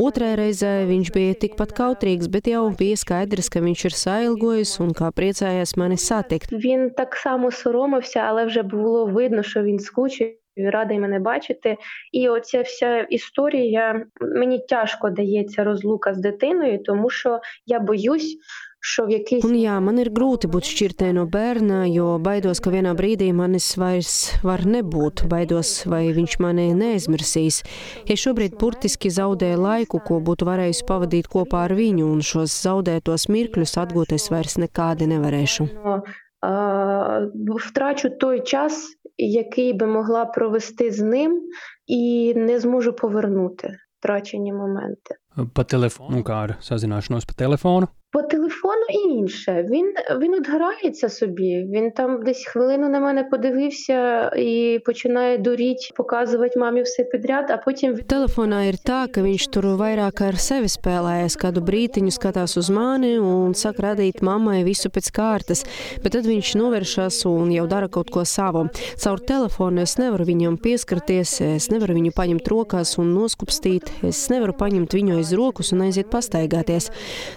Otrajā reizē viņš bija tikpat kautrīgs, bet jau bija skaidrs, ka viņš ir sailgojis un kā priecājās mani satikt. Viņš tā kā mūsu Roma, ale вже було видно, що він скучив. Радий мене бачити, і оця вся історія мені тяжко дається розлука з дитиною, тому що я боюсь, що в Un jā, man ir grūti būt šķirtē no bērna, jo baidos, ka vienā brīdī manis vairs var nebūt. Baidos, vai viņš mani neaizmirsīs. Es šobrīd burtiski zaudēju laiku, ko būtu varējusi pavadīt kopā ar viņu, un šos zaudētos mirkļus atgūt es vairs nekādi nevarēšu. а, втрачу той час, який би могла провести з ним, і не зможу повернути втрачені моменти. Pa telefonu, kā ar sazināšanos pa. По телефону і інше. Він, він от грається собі. Він там десь хвилину на мене подивився і починає дуріть, показувати мамі все підряд, а потім Telefonā ir tā, ka viņš tur vairāk ar sevi spēlējas, kādu brītiņu skatās uz mani un saka radīt mammai visu pēc kārtas, bet tad viņš novēršas un jau dara kaut ko savu. Caur telefonu es nevaru viņam pieskarties, es nevaru viņu paņemt rokās un noskupstīt, es nevaru paņemt viņu aiz rokas un aiziet pastaigāties.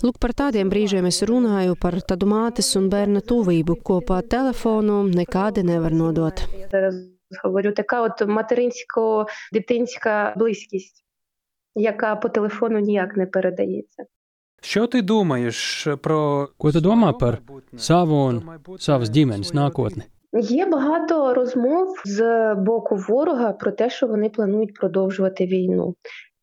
Lūk, par tādiem brīžiem es runāju par tādu mātes un bērna tuvību, ko pa telefonu nekādi nevar nodot. я зараз говорю, така от материнсько-дитинська близькість, яка по телефону ніяк не передається. Що ти думаєш про Ko tu domā par savu un savas ģimenes nākotni? Є багато розмов з боку ворога про те, що вони планують продовжувати війну.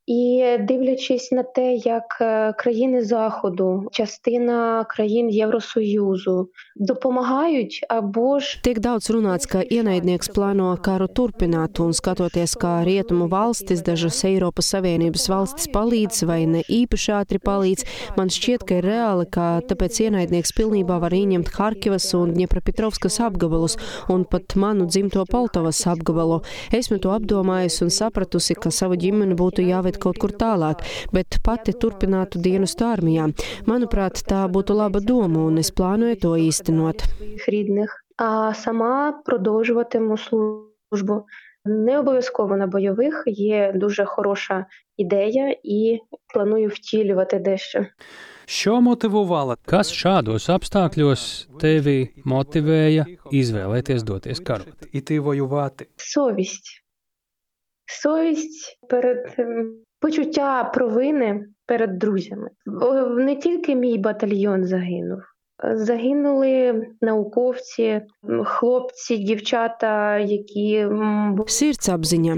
І дивлячись на те, як е, країни Заходу, частина країн Євросоюзу допомагають або ж Tiek daudz runāts, ka ienaidnieks plāno karu turpināt, un skatoties, kā rietumu valstis, dažas Eiropas Savienības valstis palīdz vai ne īpaši ātri palīdz, man šķiet, ka ir reāli, ka tāpēc ienaidnieks pilnībā var ieņemt Harkivas un Dņepropetrovskas apgabalus, un pat manu dzimto Poltavas apgabalu. Esmu to apdomājusi un sapratusi, ka savu ģimeni būtu jāved kaut kur tālāk, bet pati turpinātu dienestu armijā. Manuprāt, tā būtu laba doma, un es plānoju to īstenot. сама продовжуватиму службу. Не обов'язково на бойових є дуже хороша ідея, і планую втілювати дещо. Що мотивувало? Kas šādos apstākļos tevi motivēja izvēlēties doties karot? Іти воювати. Совість. Совість перед ем, почуття провини перед друзями. Не тільки мій батальйон загинув. Загинули науковці, хлопці, дівчата, які Sirdsapziņa.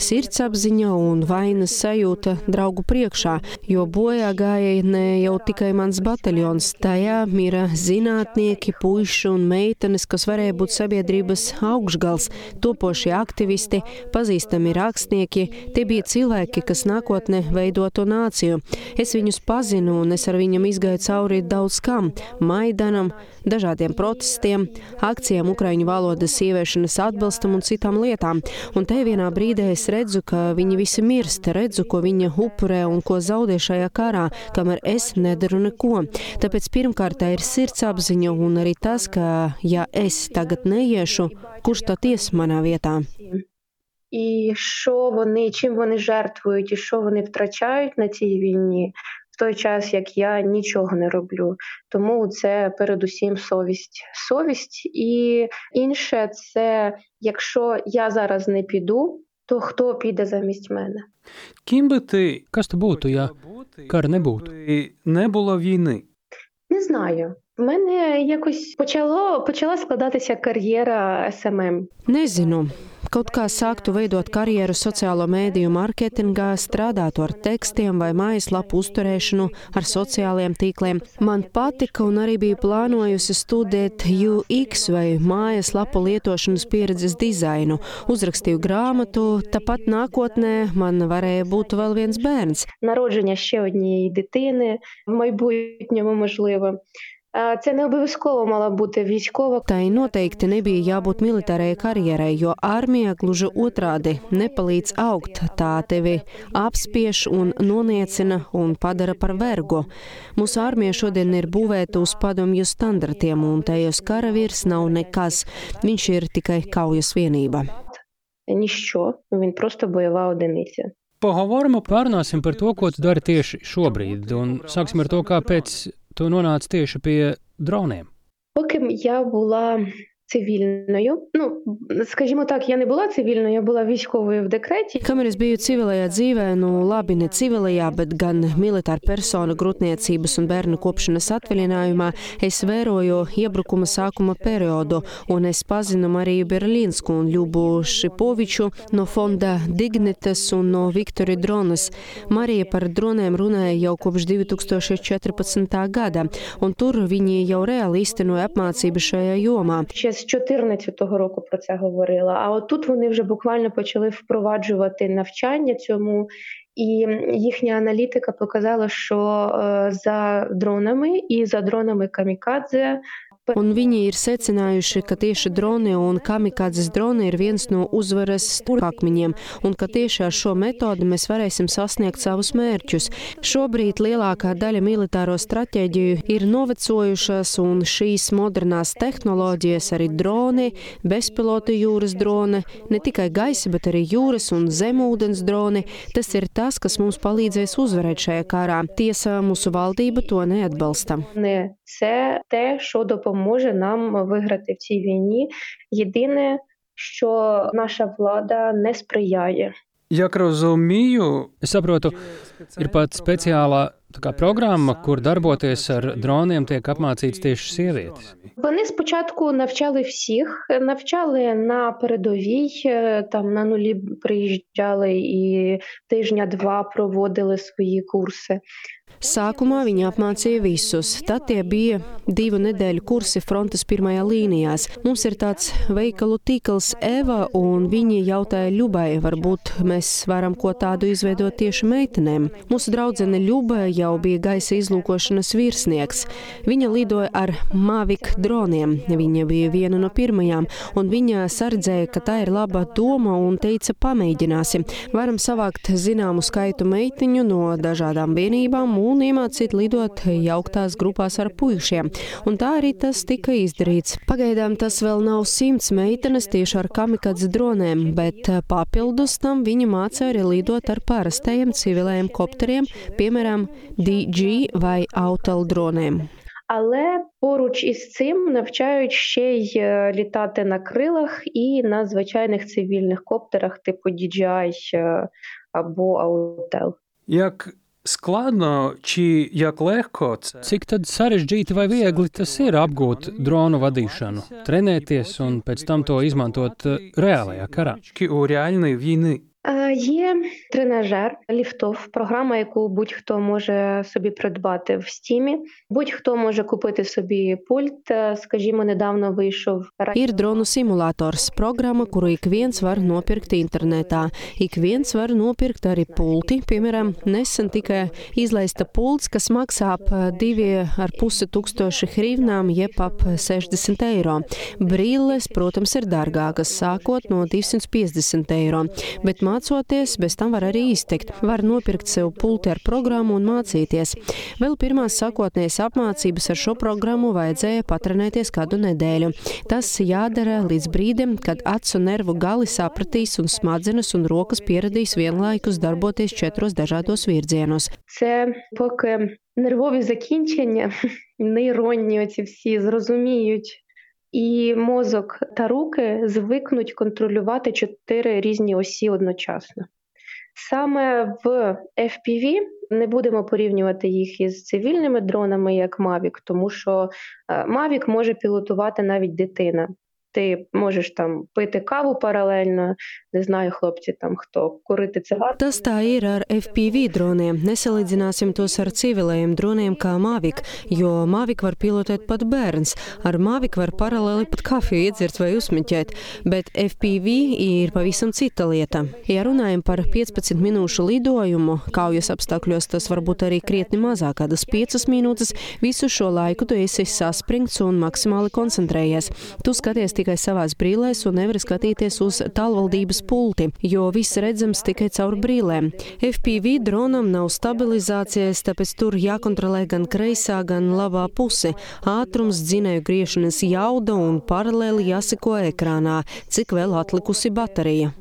Sirdsapziņa un vainas sajūta draugu priekšā, jo bojā gāja ne jau tikai mans bataljons. Tajā mira zinātnieki, puiši un meitenes, kas varēja būt sabiedrības augšgals, topošie aktivisti, pazīstami rakstnieki. Tie bija cilvēki, kas nākotnē veidotu nāciju. Es viņus pazinu un es ar viņam izgāju cauri daudz kam - Maidanam, dažādiem protestiem, akcijām Ukraiņu valodas ieviešanas atbalstam un citām lietām. Un te vienā brīdī es redzu, ka viņi visi mirst, redzu, ko viņa upurē un ko zaudē šajā karā, kamēr es nedaru neko. Tāpēc pirmkārt tā ir sirdsapziņa un arī tas, ka ja es tagad neiešu, kurš tad ies manā vietā? І що вони, чим вони жертвують, і що вони втрачають на цій війні, в той час як я нічого не роблю. Тому це передусім совість. Совість і інше це якщо я зараз не піду, то хто піде замість мене? Ким би ти Kas tu būtu, ja kara nebūtu? не було війни? Не знаю. В мене якось почало почала складатися кар'єра СММ. Nezinu. Kaut kā sāktu veidot karjeru sociālo mēdīju mārketingā, strādātu ar tekstiem vai mājaslapu uzturēšanu, ar sociālajiem tīkliem. Man patika un arī biju plānojusi studēt UX vai mājaslapu lietošanas pieredzes dizainu. Uzrakstīju grāmatu, tāpat nākotnē man varēja būt vēl viens bērns. Народження ще однієї дитини в майбутньому можливо. А, Це не обов'язково мала бути військова Tai noteikti nebija jābūt militārajai karjerai, jo armija gluži otrādi nepalīdz augt. Tā tevi apspiež un noniecina un padara par vergu. Mūsu armija šodien ir būvēta uz padomju standartiem, un tajos karavīrs nav nekas. Viņš ir tikai kaujas vienība. ніщо, він просто бойова одиниця. Поговоримо, pārunāsim par to, ko tu dari tieši šobrīd. Un sāksim ar to, kāpēc tu nonāci tieši pie droniem. Поки я була цивільною, ну скажімо так, я не була цивільною, я була військовою в декреті. Kamēr es biju civilajā dzīvē, nu labi, ne civilajā, bet gan militāra persona grūtniecības un bērnu kopšanas atvaļinājumā, es vēroju iebrukuma sākuma periodu, un es pazinu Mariju Berlīnsku un Ļubu Šipoviču no fonda Dignitas un no Viktori Dronas. Marija par dronēm runāja jau kopš 2014. gada, un tur viņi jau reāli īstenoja apmācību šajā jomā. Ще з 14-го року про це говорила. А от тут вони вже буквально почали впроваджувати навчання цьому. І їхня аналітика показала, що е, за дронами і за дронами камікадзе Un viņi ir secinājuši, ka tieši droni un kamikādzes droni ir viens no uzvaras stūrakmeņiem, un ka tieši ar šo metodi mēs varēsim sasniegt savus mērķus. Šobrīd lielākā daļa militāro stratēģiju ir novecojušas, un šīs modernās tehnoloģijas, arī droni, bezpilota jūras droni, ne tikai gaisa, bet arī jūras un zemūdens droni, tas ir tas, kas mums palīdzēs uzvarēt šajā kārā. Tiesa, mūsu valdība to neatbalsta. Ne, se, te, šo dopumu допоможе нам виграти в цій війні. Єдине, що наша влада не сприяє. Як розумію, Es saprotu, ir pat speciālā kā, programma, kur darboties ar droniem, tiek apmācīts tieši sievietes. Вони спочатку навчали всіх, навчали на передовій, е, там на нулі приїжджали і тижня-два проводили свої курси. Sākumā viņi apmācīja visus. Tad tie bija divu nedēļu kursi frontes pirmajā līnijās. Mums ir tāds veikalu tīkls Eva, un viņi jautāja Ļubai, varbūt mēs varam ko tādu izveidot tieši meitenēm. Mūsu draudzene Ļuba jau bija gaisa izlūkošanas virsnieks. Viņa lidoja ar Mavic droniem. Viņa bija viena no pirmajām, un viņa sardzēja, ka tā ir laba doma un teica, pamēģināsim. Varam savākt zināmu skaitu meitiņu no dažādām vienībām un iemācīt lidot jauktās grupās ar puišiem. Un tā arī tas tika izdarīts. Pagaidām tas vēl nav simts meitenes tieši ar kamikadz dronēm, bet eh, papildus tam viņi māca arī lidot ar parastajiem civilējiem kopteriem, piemēram, DG vai Autel dronēm. Але поруч із цим навчають ще й е, літати на крилах і на звичайних цивільних коптерах типу DJI е, або Autel. як складно чи як легко це? Cik tad sarežģīti vai viegli tas ir apgūt dronu vadīšanu, trenēties un pēc tam to izmantot eh, reālajā karā? У реальної війни. Е, Є тренажер ліфтов, програма, яку будь-хто може собі придбати в стімі. Будь-хто може купити собі пульт. Е, Скажімо, недавно вийшов Ir dronu simulators, programma, kuru ik viens var nopirkt internetā. Ik viens var nopirkt arī pulti. Piemēram, nesen tika izlaista pults, kas maksā ap 2,5 tūkstoši hrivnām, jeb ap 60 eiro. Brilles, protams, ir dārgākas, sākot no 250 eiro, bet mācoties, bez tam var arī iztikt. Var nopirkt sev pulti ar programmu un mācīties. Vēl pirmās sākotnējas apmācības ar šo programmu vajadzēja patrenēties kādu nedēļu. Tas jādara līdz brīdim, kad acu nervu gali sapratīs un smadzenes un rokas pieradīs vienlaikus darboties četros dažādos virzienos. Це поки нервові закінчення, нейронні оці всі зрозуміють. І мозок та руки звикнуть контролювати чотири різні осі одночасно. Саме в FPV не будемо порівнювати їх із цивільними дронами, як Mavic, тому що е, Mavic може пілотувати навіть дитина. Ти можеш там пити каву паралельно, не знаю, хлопці там хто курити цигарку. Tas tā ir ar FPV droniem. Nesalīdzināsim tos ar civilējiem droniem kā Mavic, jo Mavic var pilotēt pat bērns. Ar Mavic var paralēli pat kafiju iedzert vai uzsmiķēt, bet FPV ir pavisam cita lieta. Ja runājam par 15 minūšu lidojumu, kaujas apstākļos tas var būt arī krietni mazāk, kādas 5 minūtes, visu šo laiku tu esi saspringts un maksimāli koncentrējies. Tu skaties tikai savās brīlēs un nevari skatīties uz tālvaldības pulti, jo viss redzams tikai caur brīlēm. FPV dronam nav stabilizācijas, tāpēc tur jākontrolē gan kreisā, gan labā puse, ātrums, dzinēju griešanas jauda un paralēli jāseko ekrānā, cik vēl atlikusi baterija.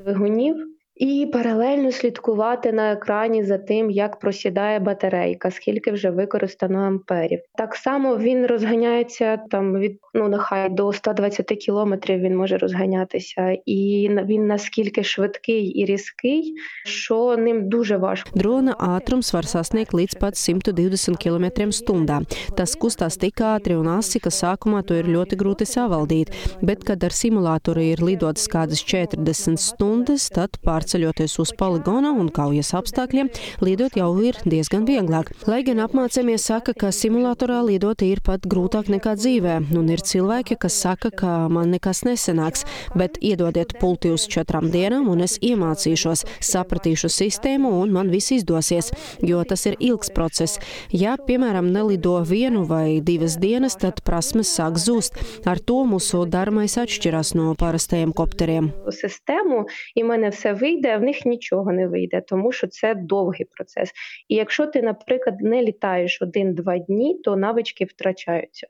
І паралельно слідкувати на екрані за тим, як просідає батарейка, скільки вже використано амперів. Так само він розганяється там від ну нехай до 120 кілометрів він може розганятися, і він наскільки швидкий і різкий, що ним дуже важко. Drona ātrums var sasniegt līdz pat 120 km/h. Tas kustās tik ātri un asi, ka sākumā to ir ļoti grūti savaldīt, bet, kad ar simulātoru ir lidotas kādas 40 stundas, tad pārceļoties uz poligona un kaujas apstākļiem, lidot jau ir diezgan vieglāk. Lai gan apmācāmies saka, ka simulatorā lidot ir pat grūtāk nekā dzīvē, un ir cilvēki, kas saka, ka man nekas nesenāks, bet iedodiet pulti uz četrām dienām, un es iemācīšos, sapratīšu sistēmu, un man viss izdosies, jo tas ir ilgs process. Ja, piemēram, nelido vienu vai divas dienas, tad prasmes sāk zust. Ar to mūsu darmais atšķiras no parastajiem kopteriem. Sistēmu, ja вийде, а в них нічого не вийде, тому що це довгий процес. І якщо ти, наприклад, не літаєш один-два дні, то навички втрачаються.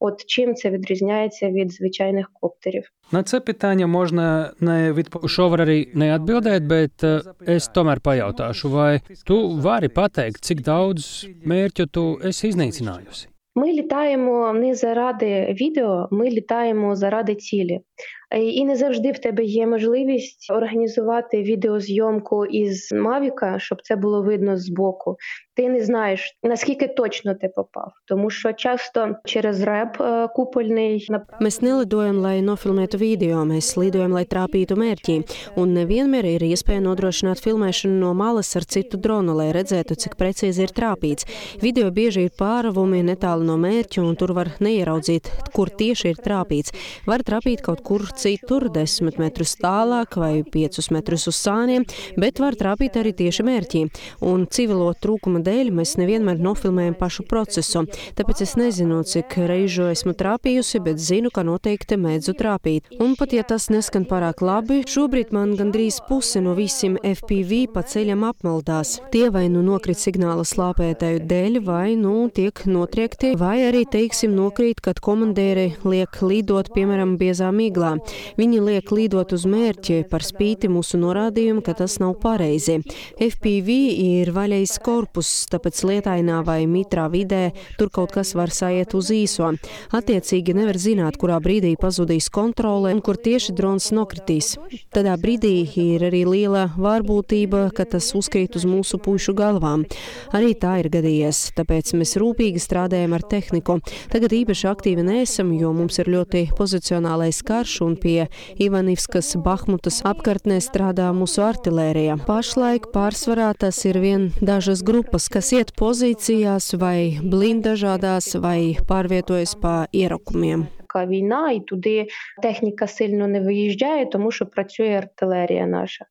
От чим це відрізняється від звичайних коптерів? На це питання можна не var arī neatbildēt, bet es tomēr pajautāšu, vai tu vari pateikt, cik daudz mērķu tu esi iznīcinājusi? Ми літаємо не заради відео, ми літаємо заради цілі. Е, І не завжди в тебе є можливість організувати відеозйомку із Мавіка, щоб це було видно збоку. Ти не знаєш наскільки точно ти попав, тому що часто через реп е, купольний Mēs nelidojam, lai nofilmētu video, mēs lidojam, lai trāpītu mērķī. Un nevienmēr ir iespēja nodrošināt filmēšanu no malas ar citu dronu, lai redzētu, cik precīzi ir trāpīts. Video bieži ir pāravumi netālu no mērķa, un tur var neieraudzīt, kur tieši ir trāpīts. Var trāpīt kaut kur citur, desmit metrus tālāk vai piecus metrus uz sāniem, bet var trāpīt arī tieši mērķī. Un civilo trūkuma dēļ mēs nevienmēr nofilmējam pašu procesu. Tāpēc es nezinu, cik reižu esmu trāpījusi, bet zinu, ka noteikti mēdzu trāpīt. Un pat ja tas neskan pārāk labi, šobrīd man gandrīz puse no visiem FPV pa ceļam apmaldās. Tie vai nu nokrit signāla slāpētāju dēļ, vai nu tiek notriekti, vai arī, teiksim, nokrīt, kad komandēri liek lidot, piemēram, biezā miglā. Vieglā. Viņi liek lidot uz mērķi par spīti mūsu norādījumu, ka tas nav pareizi. FPV ir vaļais korpus, tāpēc lietainā vai mitrā vidē tur kaut kas var saiet uz īso. Attiecīgi nevar zināt, kurā brīdī pazudīs kontrole un kur tieši drons nokritīs. Tādā brīdī ir arī liela vārbūtība, ka tas uzkrīt uz mūsu pušu galvām. Arī tā ir gadījies, tāpēc mēs rūpīgi strādājam ar tehniku. Tagad īpaši aktīvi neesam, jo mums ir ļoti pozicionālais karš un pie Ivanivskas Bahmutas apkārtnē strādā mūsu artilērija. Pašlaik pārsvarā tas ir vien dažas grupas, kas iet pozīcijās vai blindažādās vai pārvietojas pa ierakumiem. Kā війна, і туди техніка сильно не виїжджає, тому що працює артилерія наша.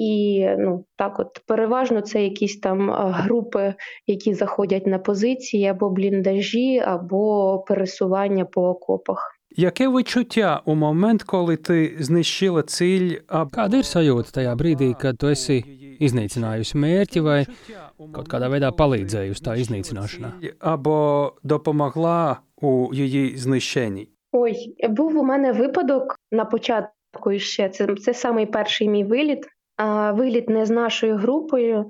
І ну так, от переважно це якісь там групи, які заходять на позиції або бліндажі, або пересування по окопах. Яке відчуття у момент, коли ти знищила ціль? Аб... Kāda ir sajūta tajā brīdī, kad tu esi iznīcinājusi mērķi vai kaut kādā veidā palīdzējusi tā iznīcināšanā? Або допомогла у її знищенні? Ой, був у мене випадок на початку ще. Це, це самий перший мій виліт. а виліт не з нашою групою,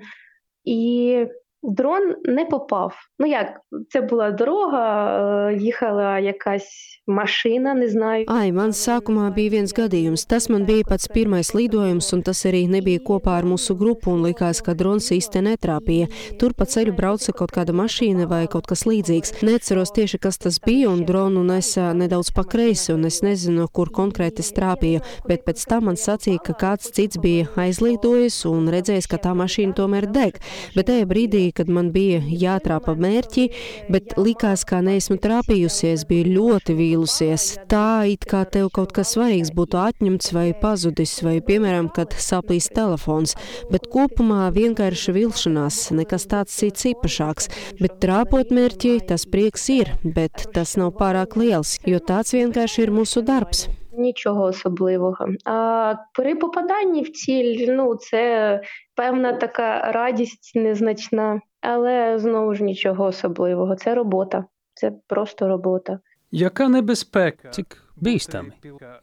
і дрон не попав. Ну як, це була doroga, їхала якась mašīna, не знаю. Ai, man sākumā bija viens gadījums. Tas man bija pats pirmais lidojums, un tas arī nebija kopā ar mūsu grupu, un likās, ka drons īsti netrāpīja. Tur pa ceļu brauca kaut kāda mašīna vai kaut kas līdzīgs. Neceros tieši, kas tas bija, un dronu nesa nedaudz pa kreisi, un es nezinu, kur konkrēti strāpīja, bet pēc tam man sacīja, ka kāds cits bija aizlidojis un redzējis, ka tā mašīna tomēr deg. Bet tajā brīdī, kad man bija jātrāpa mērķi, bet likās, ka neesmu trāpījusies, bija ļoti vīlusies. Tā it kā tev kaut kas svarīgs būtu atņemts vai pazudis, vai, piemēram, kad saplīs telefons, bet kopumā vienkārši vilšanās, nekas tāds cits īpašāks. Bet trāpot mērķi, tas prieks ir, bet tas nav pārāk liels, jo tāds vienkārši ir mūsu darbs. Нічого особливого. А при попаданні в ціль, ну це певна така радість незначна, але знову ж нічого особливого. Це робота, це просто робота. Яка небезпека? Цік бійстами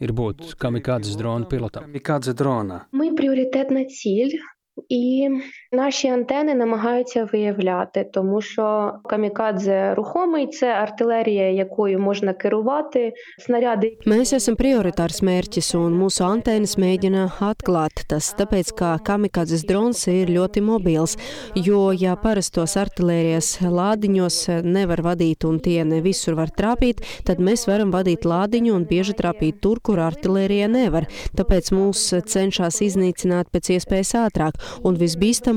ir būt kamikādzes drona pilotam? Камікадзе дрона. Ми пріоритетна ціль. І наші антени намагаються виявляти, тому що камікадзе рухомий це артилерія, якою можна керувати. Снаряди. Mēs esam prioritārs mērķis, un mūsu antēnas mēģina atklāt. Tas tāpēc, ka kamikadzes drons ir ļoti mobils, jo, ja parastos artilērijas lādiņos nevar vadīt un tie ne visur var trāpīt, tad mēs varam vadīt lādiņu un bieži trāpīt tur, kur artilērija nevar. Tāpēc mūs cenšas iznīcināt pēc iespējas ātrāk. Un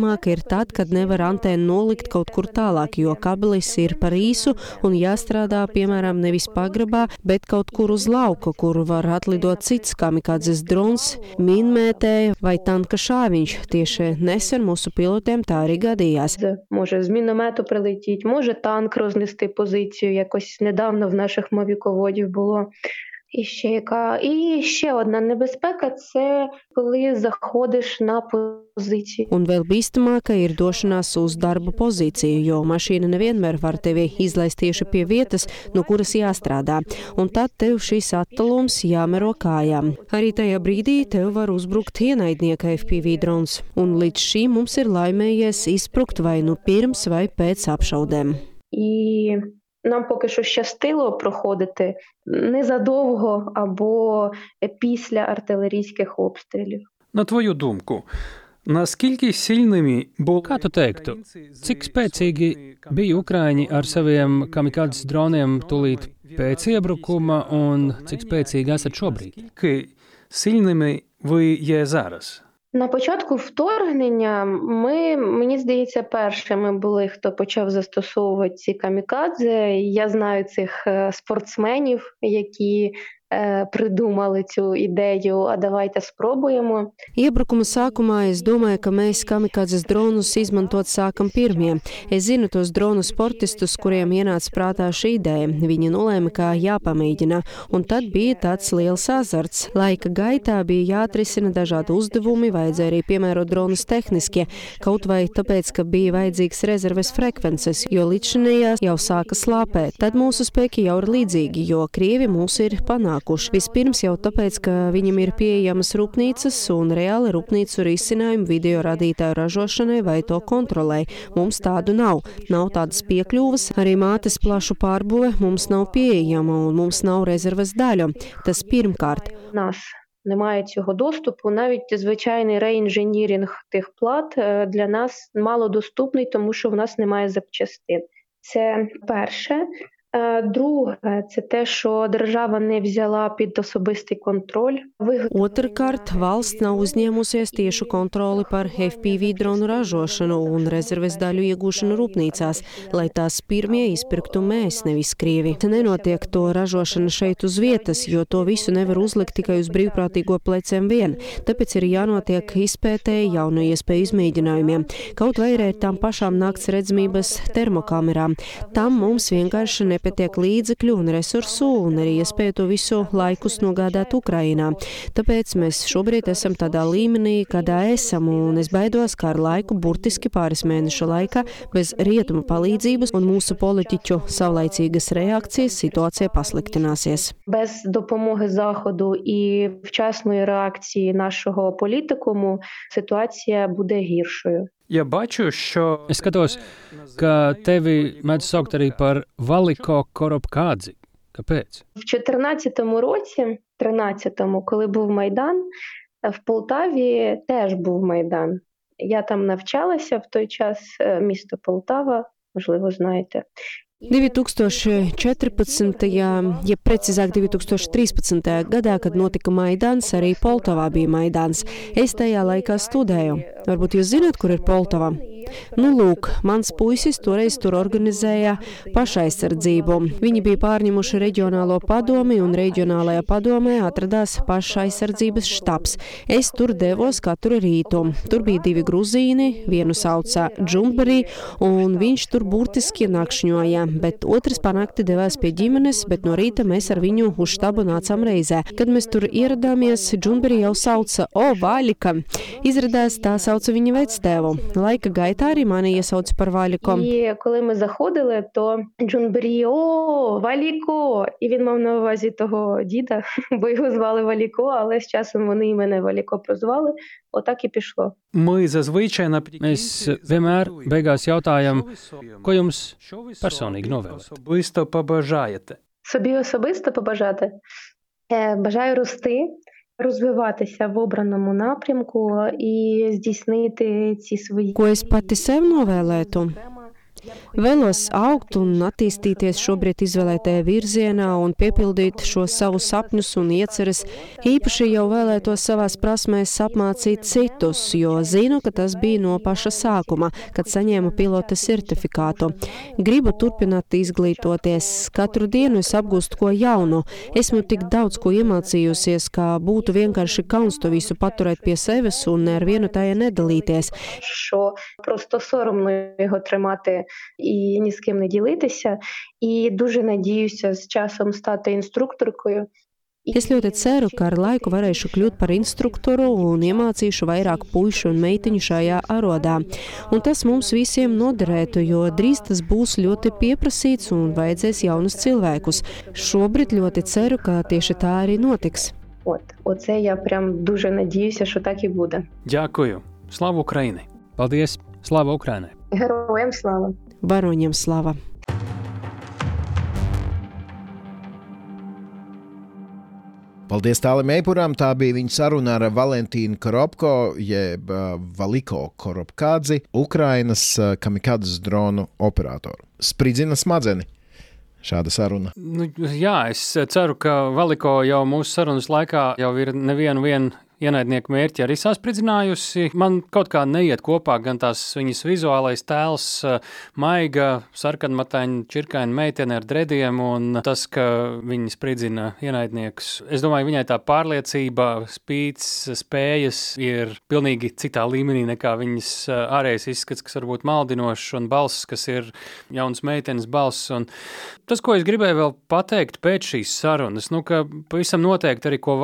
visbīstamāk ir tad, kad nevar antēnu nolikt kaut kur tālāk, jo kabelis ir par īsu un jāstrādā, piemēram, nevis pagrabā, bet kaut kur uz lauka, kur var atlidot cits kamikādzes drons, minmētēja vai tanka šāviņš. Tieši nesen mūsu pilotiem tā arī gadījās. Може з міномету прилетіть, може танк рознести позицію. Якось недавно в наших мовіководів було. І ще яка і ще одна небезпека це коли заходиш на pozīciju. Un vēl bīstamāka ir došanās uz darba pozīciju, jo mašīna nevienmēr var tevi izlaist tieši pie vietas, no kuras jāstrādā, un tad tev šis attālums jāmero kājām. Arī tajā brīdī tev var uzbrukt ienaidnieka FPV drons, un līdz šim mums ir laimējies izsprukt vai nu pirms vai pēc apšaudēm. І нам поки що щастило проходити незадовго або після артилерійських обстрілів. На твою думку, наскільки сильними були Kā tu teiktu, cik spēcīgi bija Ukrāņi ar saviem kamikādzes droniem tūlīt pēc iebrukuma, un cik spēcīgi esat šobrīd? Наскільки сильними ви є зараз? На початку вторгнення ми, мені здається, першими були, хто почав застосовувати ці камікадзе. Я знаю цих спортсменів, які prидумали цю ідеju, а давайте спробуємо. Iebrukuma sākumā es domāju, ka mēs kamikādzes dronus izmantot sākam pirmie. Es zinu tos dronu sportistus, kuriem ienāca prātā šī ideja. Viņi nolēma, ka jāpamēģina, un tad bija tāds liels azarts. Laika gaitā bija jāatrisina dažādi uzdevumi, vajadzēja arī piemērot dronus tehniski, kaut vai tāpēc, ka bija vajadzīgs rezerves frekvences, jo līdzinējās jau sāka slāpēt. Tad mūsu spēki jau ir līdzīgi, jo Krievi mūs ir panākuši Panākuši. Vispirms jau tāpēc, ka viņam ir pieejamas rūpnīcas un reāli rūpnīcu risinājumi video radītāju ražošanai vai to kontrolē. Mums tādu nav. Nav tādas piekļuvas, arī mātes plašu pārbūve mums nav pieejama un mums nav rezerves daļu. Tas pirmkārt. Нас немає цього доступу. Навіть звичайний реінженірінг тих плат для нас мало доступний, тому що в нас немає запчастин. Це перше. Друге, це те, що держава не взяла під особистий контроль. Otrkārt, valsts nav uzņēmusies tiešu kontroli par FPV dronu ražošanu un rezerves daļu iegūšanu rūpnīcās, lai tās pirmie izpirktu mēs, nevis Krievi. Te nenotiek to ražošana šeit uz vietas, jo to visu nevar uzlikt tikai uz brīvprātīgo pleciem vien. Tāpēc ir jānotiek izpētēji jaunu iespēju izmēģinājumiem. Kaut vai arī ar tām pašām nakts redzamības termokamerām. Tam mums vienkārši ne nepietiek līdzekļu un resursu un arī iespēju to visu laikus nogādāt Ukrainā. Tāpēc mēs šobrīd esam tādā līmenī, kādā esam, un es baidos, ka ar laiku, burtiski pāris mēnešu laikā, bez rietumu palīdzības un mūsu politiķu savlaicīgas reakcijas situācija pasliktināsies. Без допомоги заходу і вчасної реакції нашого політикуму ситуація буде гіршою. Ja бачу, що Es skatos, ka tevi mēdz saukt arī par Valiko Koropkādzi. Kāpēc? В 14-му році, 13-му, коли був Майдан, в Полтаві теж був Майдан. Я там навчалася в той час, місто Полтава, можливо, знаєте. 2014. ja precīzāk 2013. gadā, kad notika Maidans, arī Poltavā bija Maidans. Es tajā laikā studēju. Varbūt jūs zināt, kur ir Poltava? Nu, lūk, mans puisis toreiz tur organizēja pašaizsardzību. Viņi bija pārņemuši reģionālo padomi, un reģionālajā padomē atradās pašaizsardzības štabs. Es tur devos katru rītu. Tur bija divi gruzīni, vienu sauca Džumbarī, un viņš tur burtiski nakšņoja, bet otrs panākti devās pie ģimenes, bet no rīta mēs ar viņu uz štabu nācām reizē. Kad mēs tur ieradāmies, Džumbarī jau sauca O, Vaļika. Izrādās tā sauca viņa vectēvu. Laika gaitā Тайрі мене є соц Валіком. І коли ми заходили, то Джунбері о, Валіко! І він мав на увазі того діда, бо його звали Валіко, але з часом вони і мене Валіко прозвали. Отак і пішло. Ми зазвичай Mēs vienmēr beigās jautājam, ko jums personīgi novēlēt? Особисто побажаєте. Собі особисто побажати. Бажаю рости, розвиватися в обраному напрямку і здійснити ці свої. Ko es pati sev novēlētu? Vēlos augt un attīstīties šobrīd izvēlētajā virzienā un piepildīt šos savus sapņus un ieceres. Īpaši jau vēlētos savās prasmēs apmācīt citus, jo zinu, ka tas bija no paša sākuma, kad saņēmu pilota certifikātu. Gribu turpināt izglītoties. Katru dienu es apgūstu ko jaunu. Esmu tik daudz ko iemācījusies, ka būtu vienkārši kauns to visu paturēt pie sevis un ar vienu tajā nedalīties. Що просто соромно його тримати і ні з ким не ділитися. І дуже надіюся з часом стати інструкторкою. Es ļoti ceru, ka ar laiku varēšu kļūt par instruktoru un iemācīšu vairāk puišu un meiteņu šajā arodā. Un tas mums visiem noderētu, jo drīz tas būs ļoti pieprasīts un vajadzēs jaunus cilvēkus. Šobrīd ļoti ceru, ka tieši tā arī notiks. От, оце я прям дуже надіюся, що так і буде. Дякую. Слава Україні! Paldies! Слава Україні! Героям слава! Varoņiem slava! Paldies Tālim Eipuram. Tā bija viņa saruna ar Valentīnu Koropko, jeb uh, Valiko Koropkādzi, Ukrainas uh, kamikādas dronu operatoru. Spridzina smadzenes. Šāda saruna. Nu, jā, es ceru, ka Valiko jau mūsu sarunas laikā jau ir nevienu ienaidnieku mērķi arī saspridzinājusi. Man kaut kā neiet kopā gan tās viņas vizuālais tēls, maiga, sarkanmataņa, čirkaina meitene ar drediem un tas, ka viņa spridzina ienaidniekus. Es domāju, viņai tā pārliecība, spīts, spējas ir pilnīgi citā līmenī nekā viņas ārējais izskats, kas varbūt maldinošs un balss, kas ir jauns meitenes balss. Un tas, ko es gribēju vēl pateikt pēc šīs sarunas, nu, ka pavisam noteikti arī, ko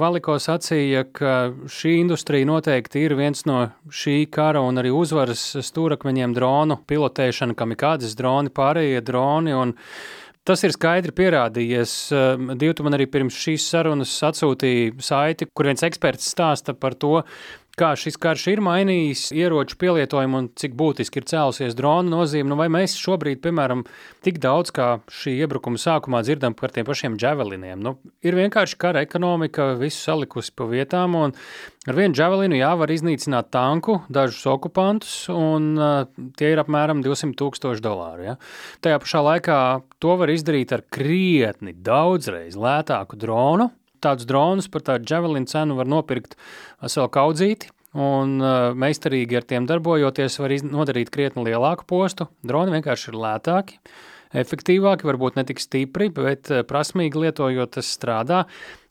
Valiko sacīja, ka šī industrija noteikti ir viens no šī kara un arī uzvaras stūrakmeņiem dronu pilotēšana, kam ir kādas droni, pārējie droni. Tas ir skaidri pierādījies. Divi man arī pirms šīs sarunas atsūtīja saiti, kur viens eksperts stāsta par to, kā šis karš ir mainījis ieroču pielietojumu un cik būtiski ir cēlusies drona nozīme. Nu, vai mēs šobrīd, piemēram, tik daudz kā šī iebrukuma sākumā dzirdam par tiem pašiem javeliniem? Nu, ir vienkārši kara ekonomika, visu salikusi pa vietām, un ar vienu javelinu jā, var iznīcināt tanku, dažus okupantus, un uh, tie ir apmēram 200 tūkstoši dolāru. Ja? Tajā pašā laikā to var izdarīt ar krietni daudzreiz lētāku dronu tādus dronus par tādu javelinu cenu var nopirkt veselu kaudzīti. Un uh, meistarīgi ar tiem darbojoties, var nodarīt krietni lielāku postu. Droni vienkārši ir lētāki, efektīvāki, varbūt ne tik stipri, bet uh, prasmīgi lietojot, tas strādā.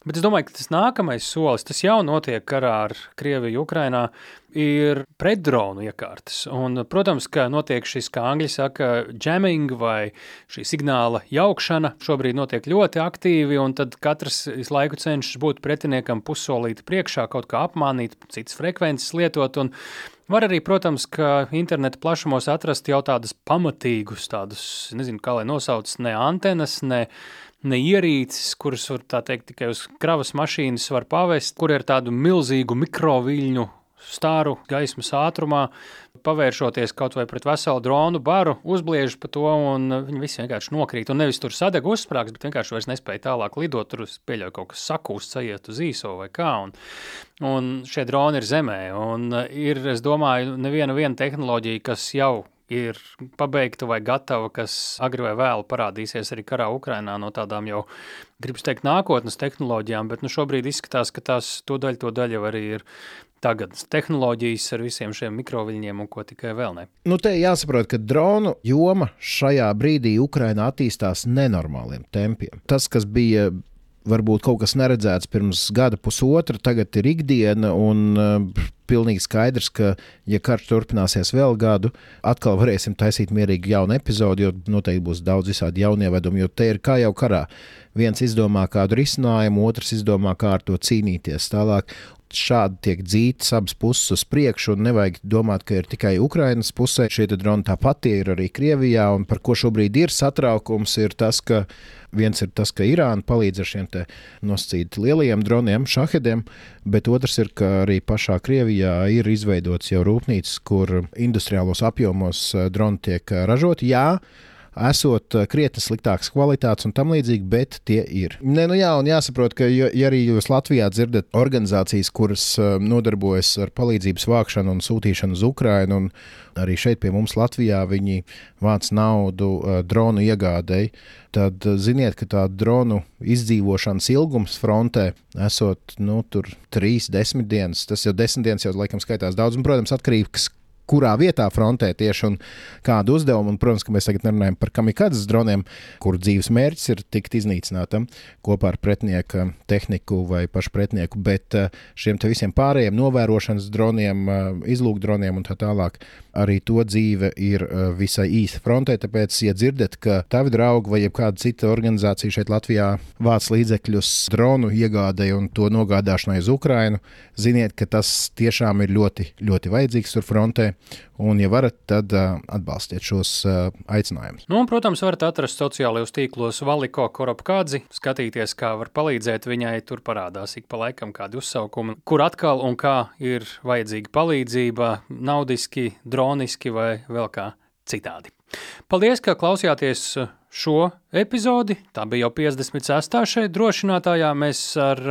Bet es domāju, ka tas nākamais solis, tas jau notiek karā ar Krieviju, Ukrainā, ir pretdronu iekārtas. Un, protams, ka notiek šis, kā angļi saka, jamming vai šī signāla jaukšana. Šobrīd notiek ļoti aktīvi, un tad katrs visu laiku cenšas būt pretiniekam pussolīti priekšā, kaut kā apmānīt, citas frekvences lietot. Un, Var arī, protams, ka interneta plašumos atrast jau tādus pamatīgus, tādus, nezinu, kā lai nosauc, ne antenas, ne ne ierīces, kuras var tā teikt tikai uz kravas mašīnas var pavest, kur ir tādu milzīgu mikroviļņu stāru gaismas ātrumā, pavēršoties kaut vai pret veselu dronu baru, uzbliež pa to, un viņi visi vienkārši nokrīt. Un nevis tur sadeg uzsprāgs, bet vienkārši vairs nespēja tālāk lidot. Tur pieļauj kaut kas sakūst, sajiet uz īso vai kā. Un, un šie droni ir zemē. Un ir, es domāju, neviena tehnoloģija, kas jau ir pabeigta vai gatava, kas agri vai vēlu parādīsies arī karā Ukrainā no tādām jau, gribas teikt, nākotnes tehnoloģijām, bet nu, šobrīd izskatās, ka tās to daļu, to daļu arī ir tagad tehnoloģijas ar visiem šiem mikroviļņiem un ko tikai vēl ne. Nu, te jāsaprot, ka dronu joma šajā brīdī Ukrainā attīstās nenormāliem tempiem. Tas, kas bija varbūt kaut kas neredzēts pirms gada, pusotra, tagad ir ikdiena. Un, uh, Pilnīgi skaidrs, ka, ja karš turpināsies vēl gadu, atkal varēsim taisīt mierīgi jaunu epizodi, jo noteikti būs daudz visādi jaunievedumi. Jo te ir kā jau karā. Viens izdomā kādu risinājumu, otrs izdomā, kā ar to cīnīties tālāk šādi tiek dzītas abas puses uz priekšu, un nevajag domāt, ka ir tikai Ukrainas pusē. Šie droni tāpat ir arī Krievijā, un par ko šobrīd ir satraukums, ir tas, ka viens ir tas, ka Irāna palīdz ar šiem nosacītiem lielajiem droniem, šahediem, bet otrs ir, ka arī pašā Krievijā ir izveidots jau rūpnīcas, kur industriālos apjomos eh, droni tiek eh, ražoti. Jā, esot eh, krietni sliktākas kvalitātes un tam līdzīgi, bet tie ir. Nē, nu jā, un jāsaprot, ka, ja, arī jūs Latvijā dzirdat organizācijas, kuras uh, nodarbojas ar palīdzības vākšanu un sūtīšanu uz Ukrajinu, un arī šeit pie mums Latvijā viņi vāc naudu uh, dronu iegādēji, tad ziniet, ka tā dronu izdzīvošanas ilgums frontē esot nu, tur trīs, desmit dienas. Tas jau desmit dienas jau laikam skaitās daudz, un, protams, atkarīgs kurā vietā frontē tieši un kādu uzdevumu. Un, protams, ka mēs tagad nerunājam par kamikadzes droniem, kur dzīves mērķis ir tikt iznīcinātam kopā ar pretinieka tehniku vai pašu pretinieku, bet eh, šiem visiem pārējiem novērošanas droniem, eh, izlūkdroniem un tā tālāk arī to dzīve ir eh, visai īsa frontē. Tāpēc, ja dzirdat, ka tavi draugi vai kāda cita organizācija šeit Latvijā vāc līdzekļus dronu iegādēji un to nogādāšanai uz Ukrajinu, ziniet, ka tas tiešām ir ļoti, ļoti vajadzīgs tur frontē. Un, ja varat, tad uh, atbalstiet šos uh, aicinājumus. Nu, un, protams, varat atrast sociālajos tīklos Valiko Koropkādzi, skatīties, kā var palīdzēt viņai. Tur parādās ik pa laikam kādi uzsaukumi, kur atkal un kā ir vajadzīga palīdzība, naudiski, droniski vai vēl kā citādi. Paldies, ka klausījāties šo epizodi. Tā bija jau 56. šeit drošinātājā. Mēs ar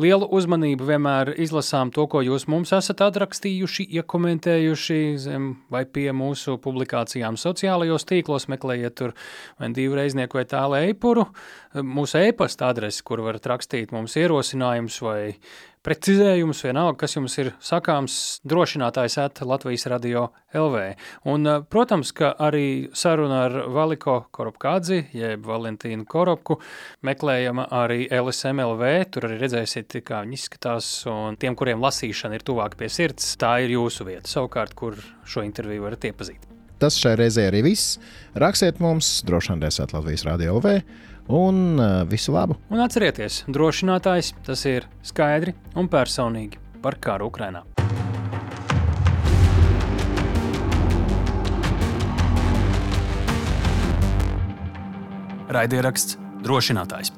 lielu uzmanību vienmēr izlasām to, ko jūs mums esat atrakstījuši, iekomentējuši zem vai pie mūsu publikācijām sociālajos tīklos. Meklējiet tur vai divu reiznieku vai tālu eipuru. Mūsu e-pasta adrese, kur varat rakstīt mums ierosinājumus vai precizējums, vienalga, kas jums ir sakāms, drošinātājs at Latvijas radio LV. Un, eh, protams, ka arī saruna ar Valiko Koropkādzi, jeb Valentīnu Koropku, meklējama arī LSMLV, tur arī redzēsiet, kā viņi izskatās, un tiem, kuriem lasīšana ir tuvāk pie sirds, tā ir jūsu vieta, savukārt, kur šo interviju varat iepazīt. Tas šai reizē arī viss. Rakstiet mums, droši vien Latvijas radio LV un uh, visu labu. Un atcerieties, drošinātājs tas ir skaidri un personīgi par karu Ukrajinā. raidieraksts drošinātājs.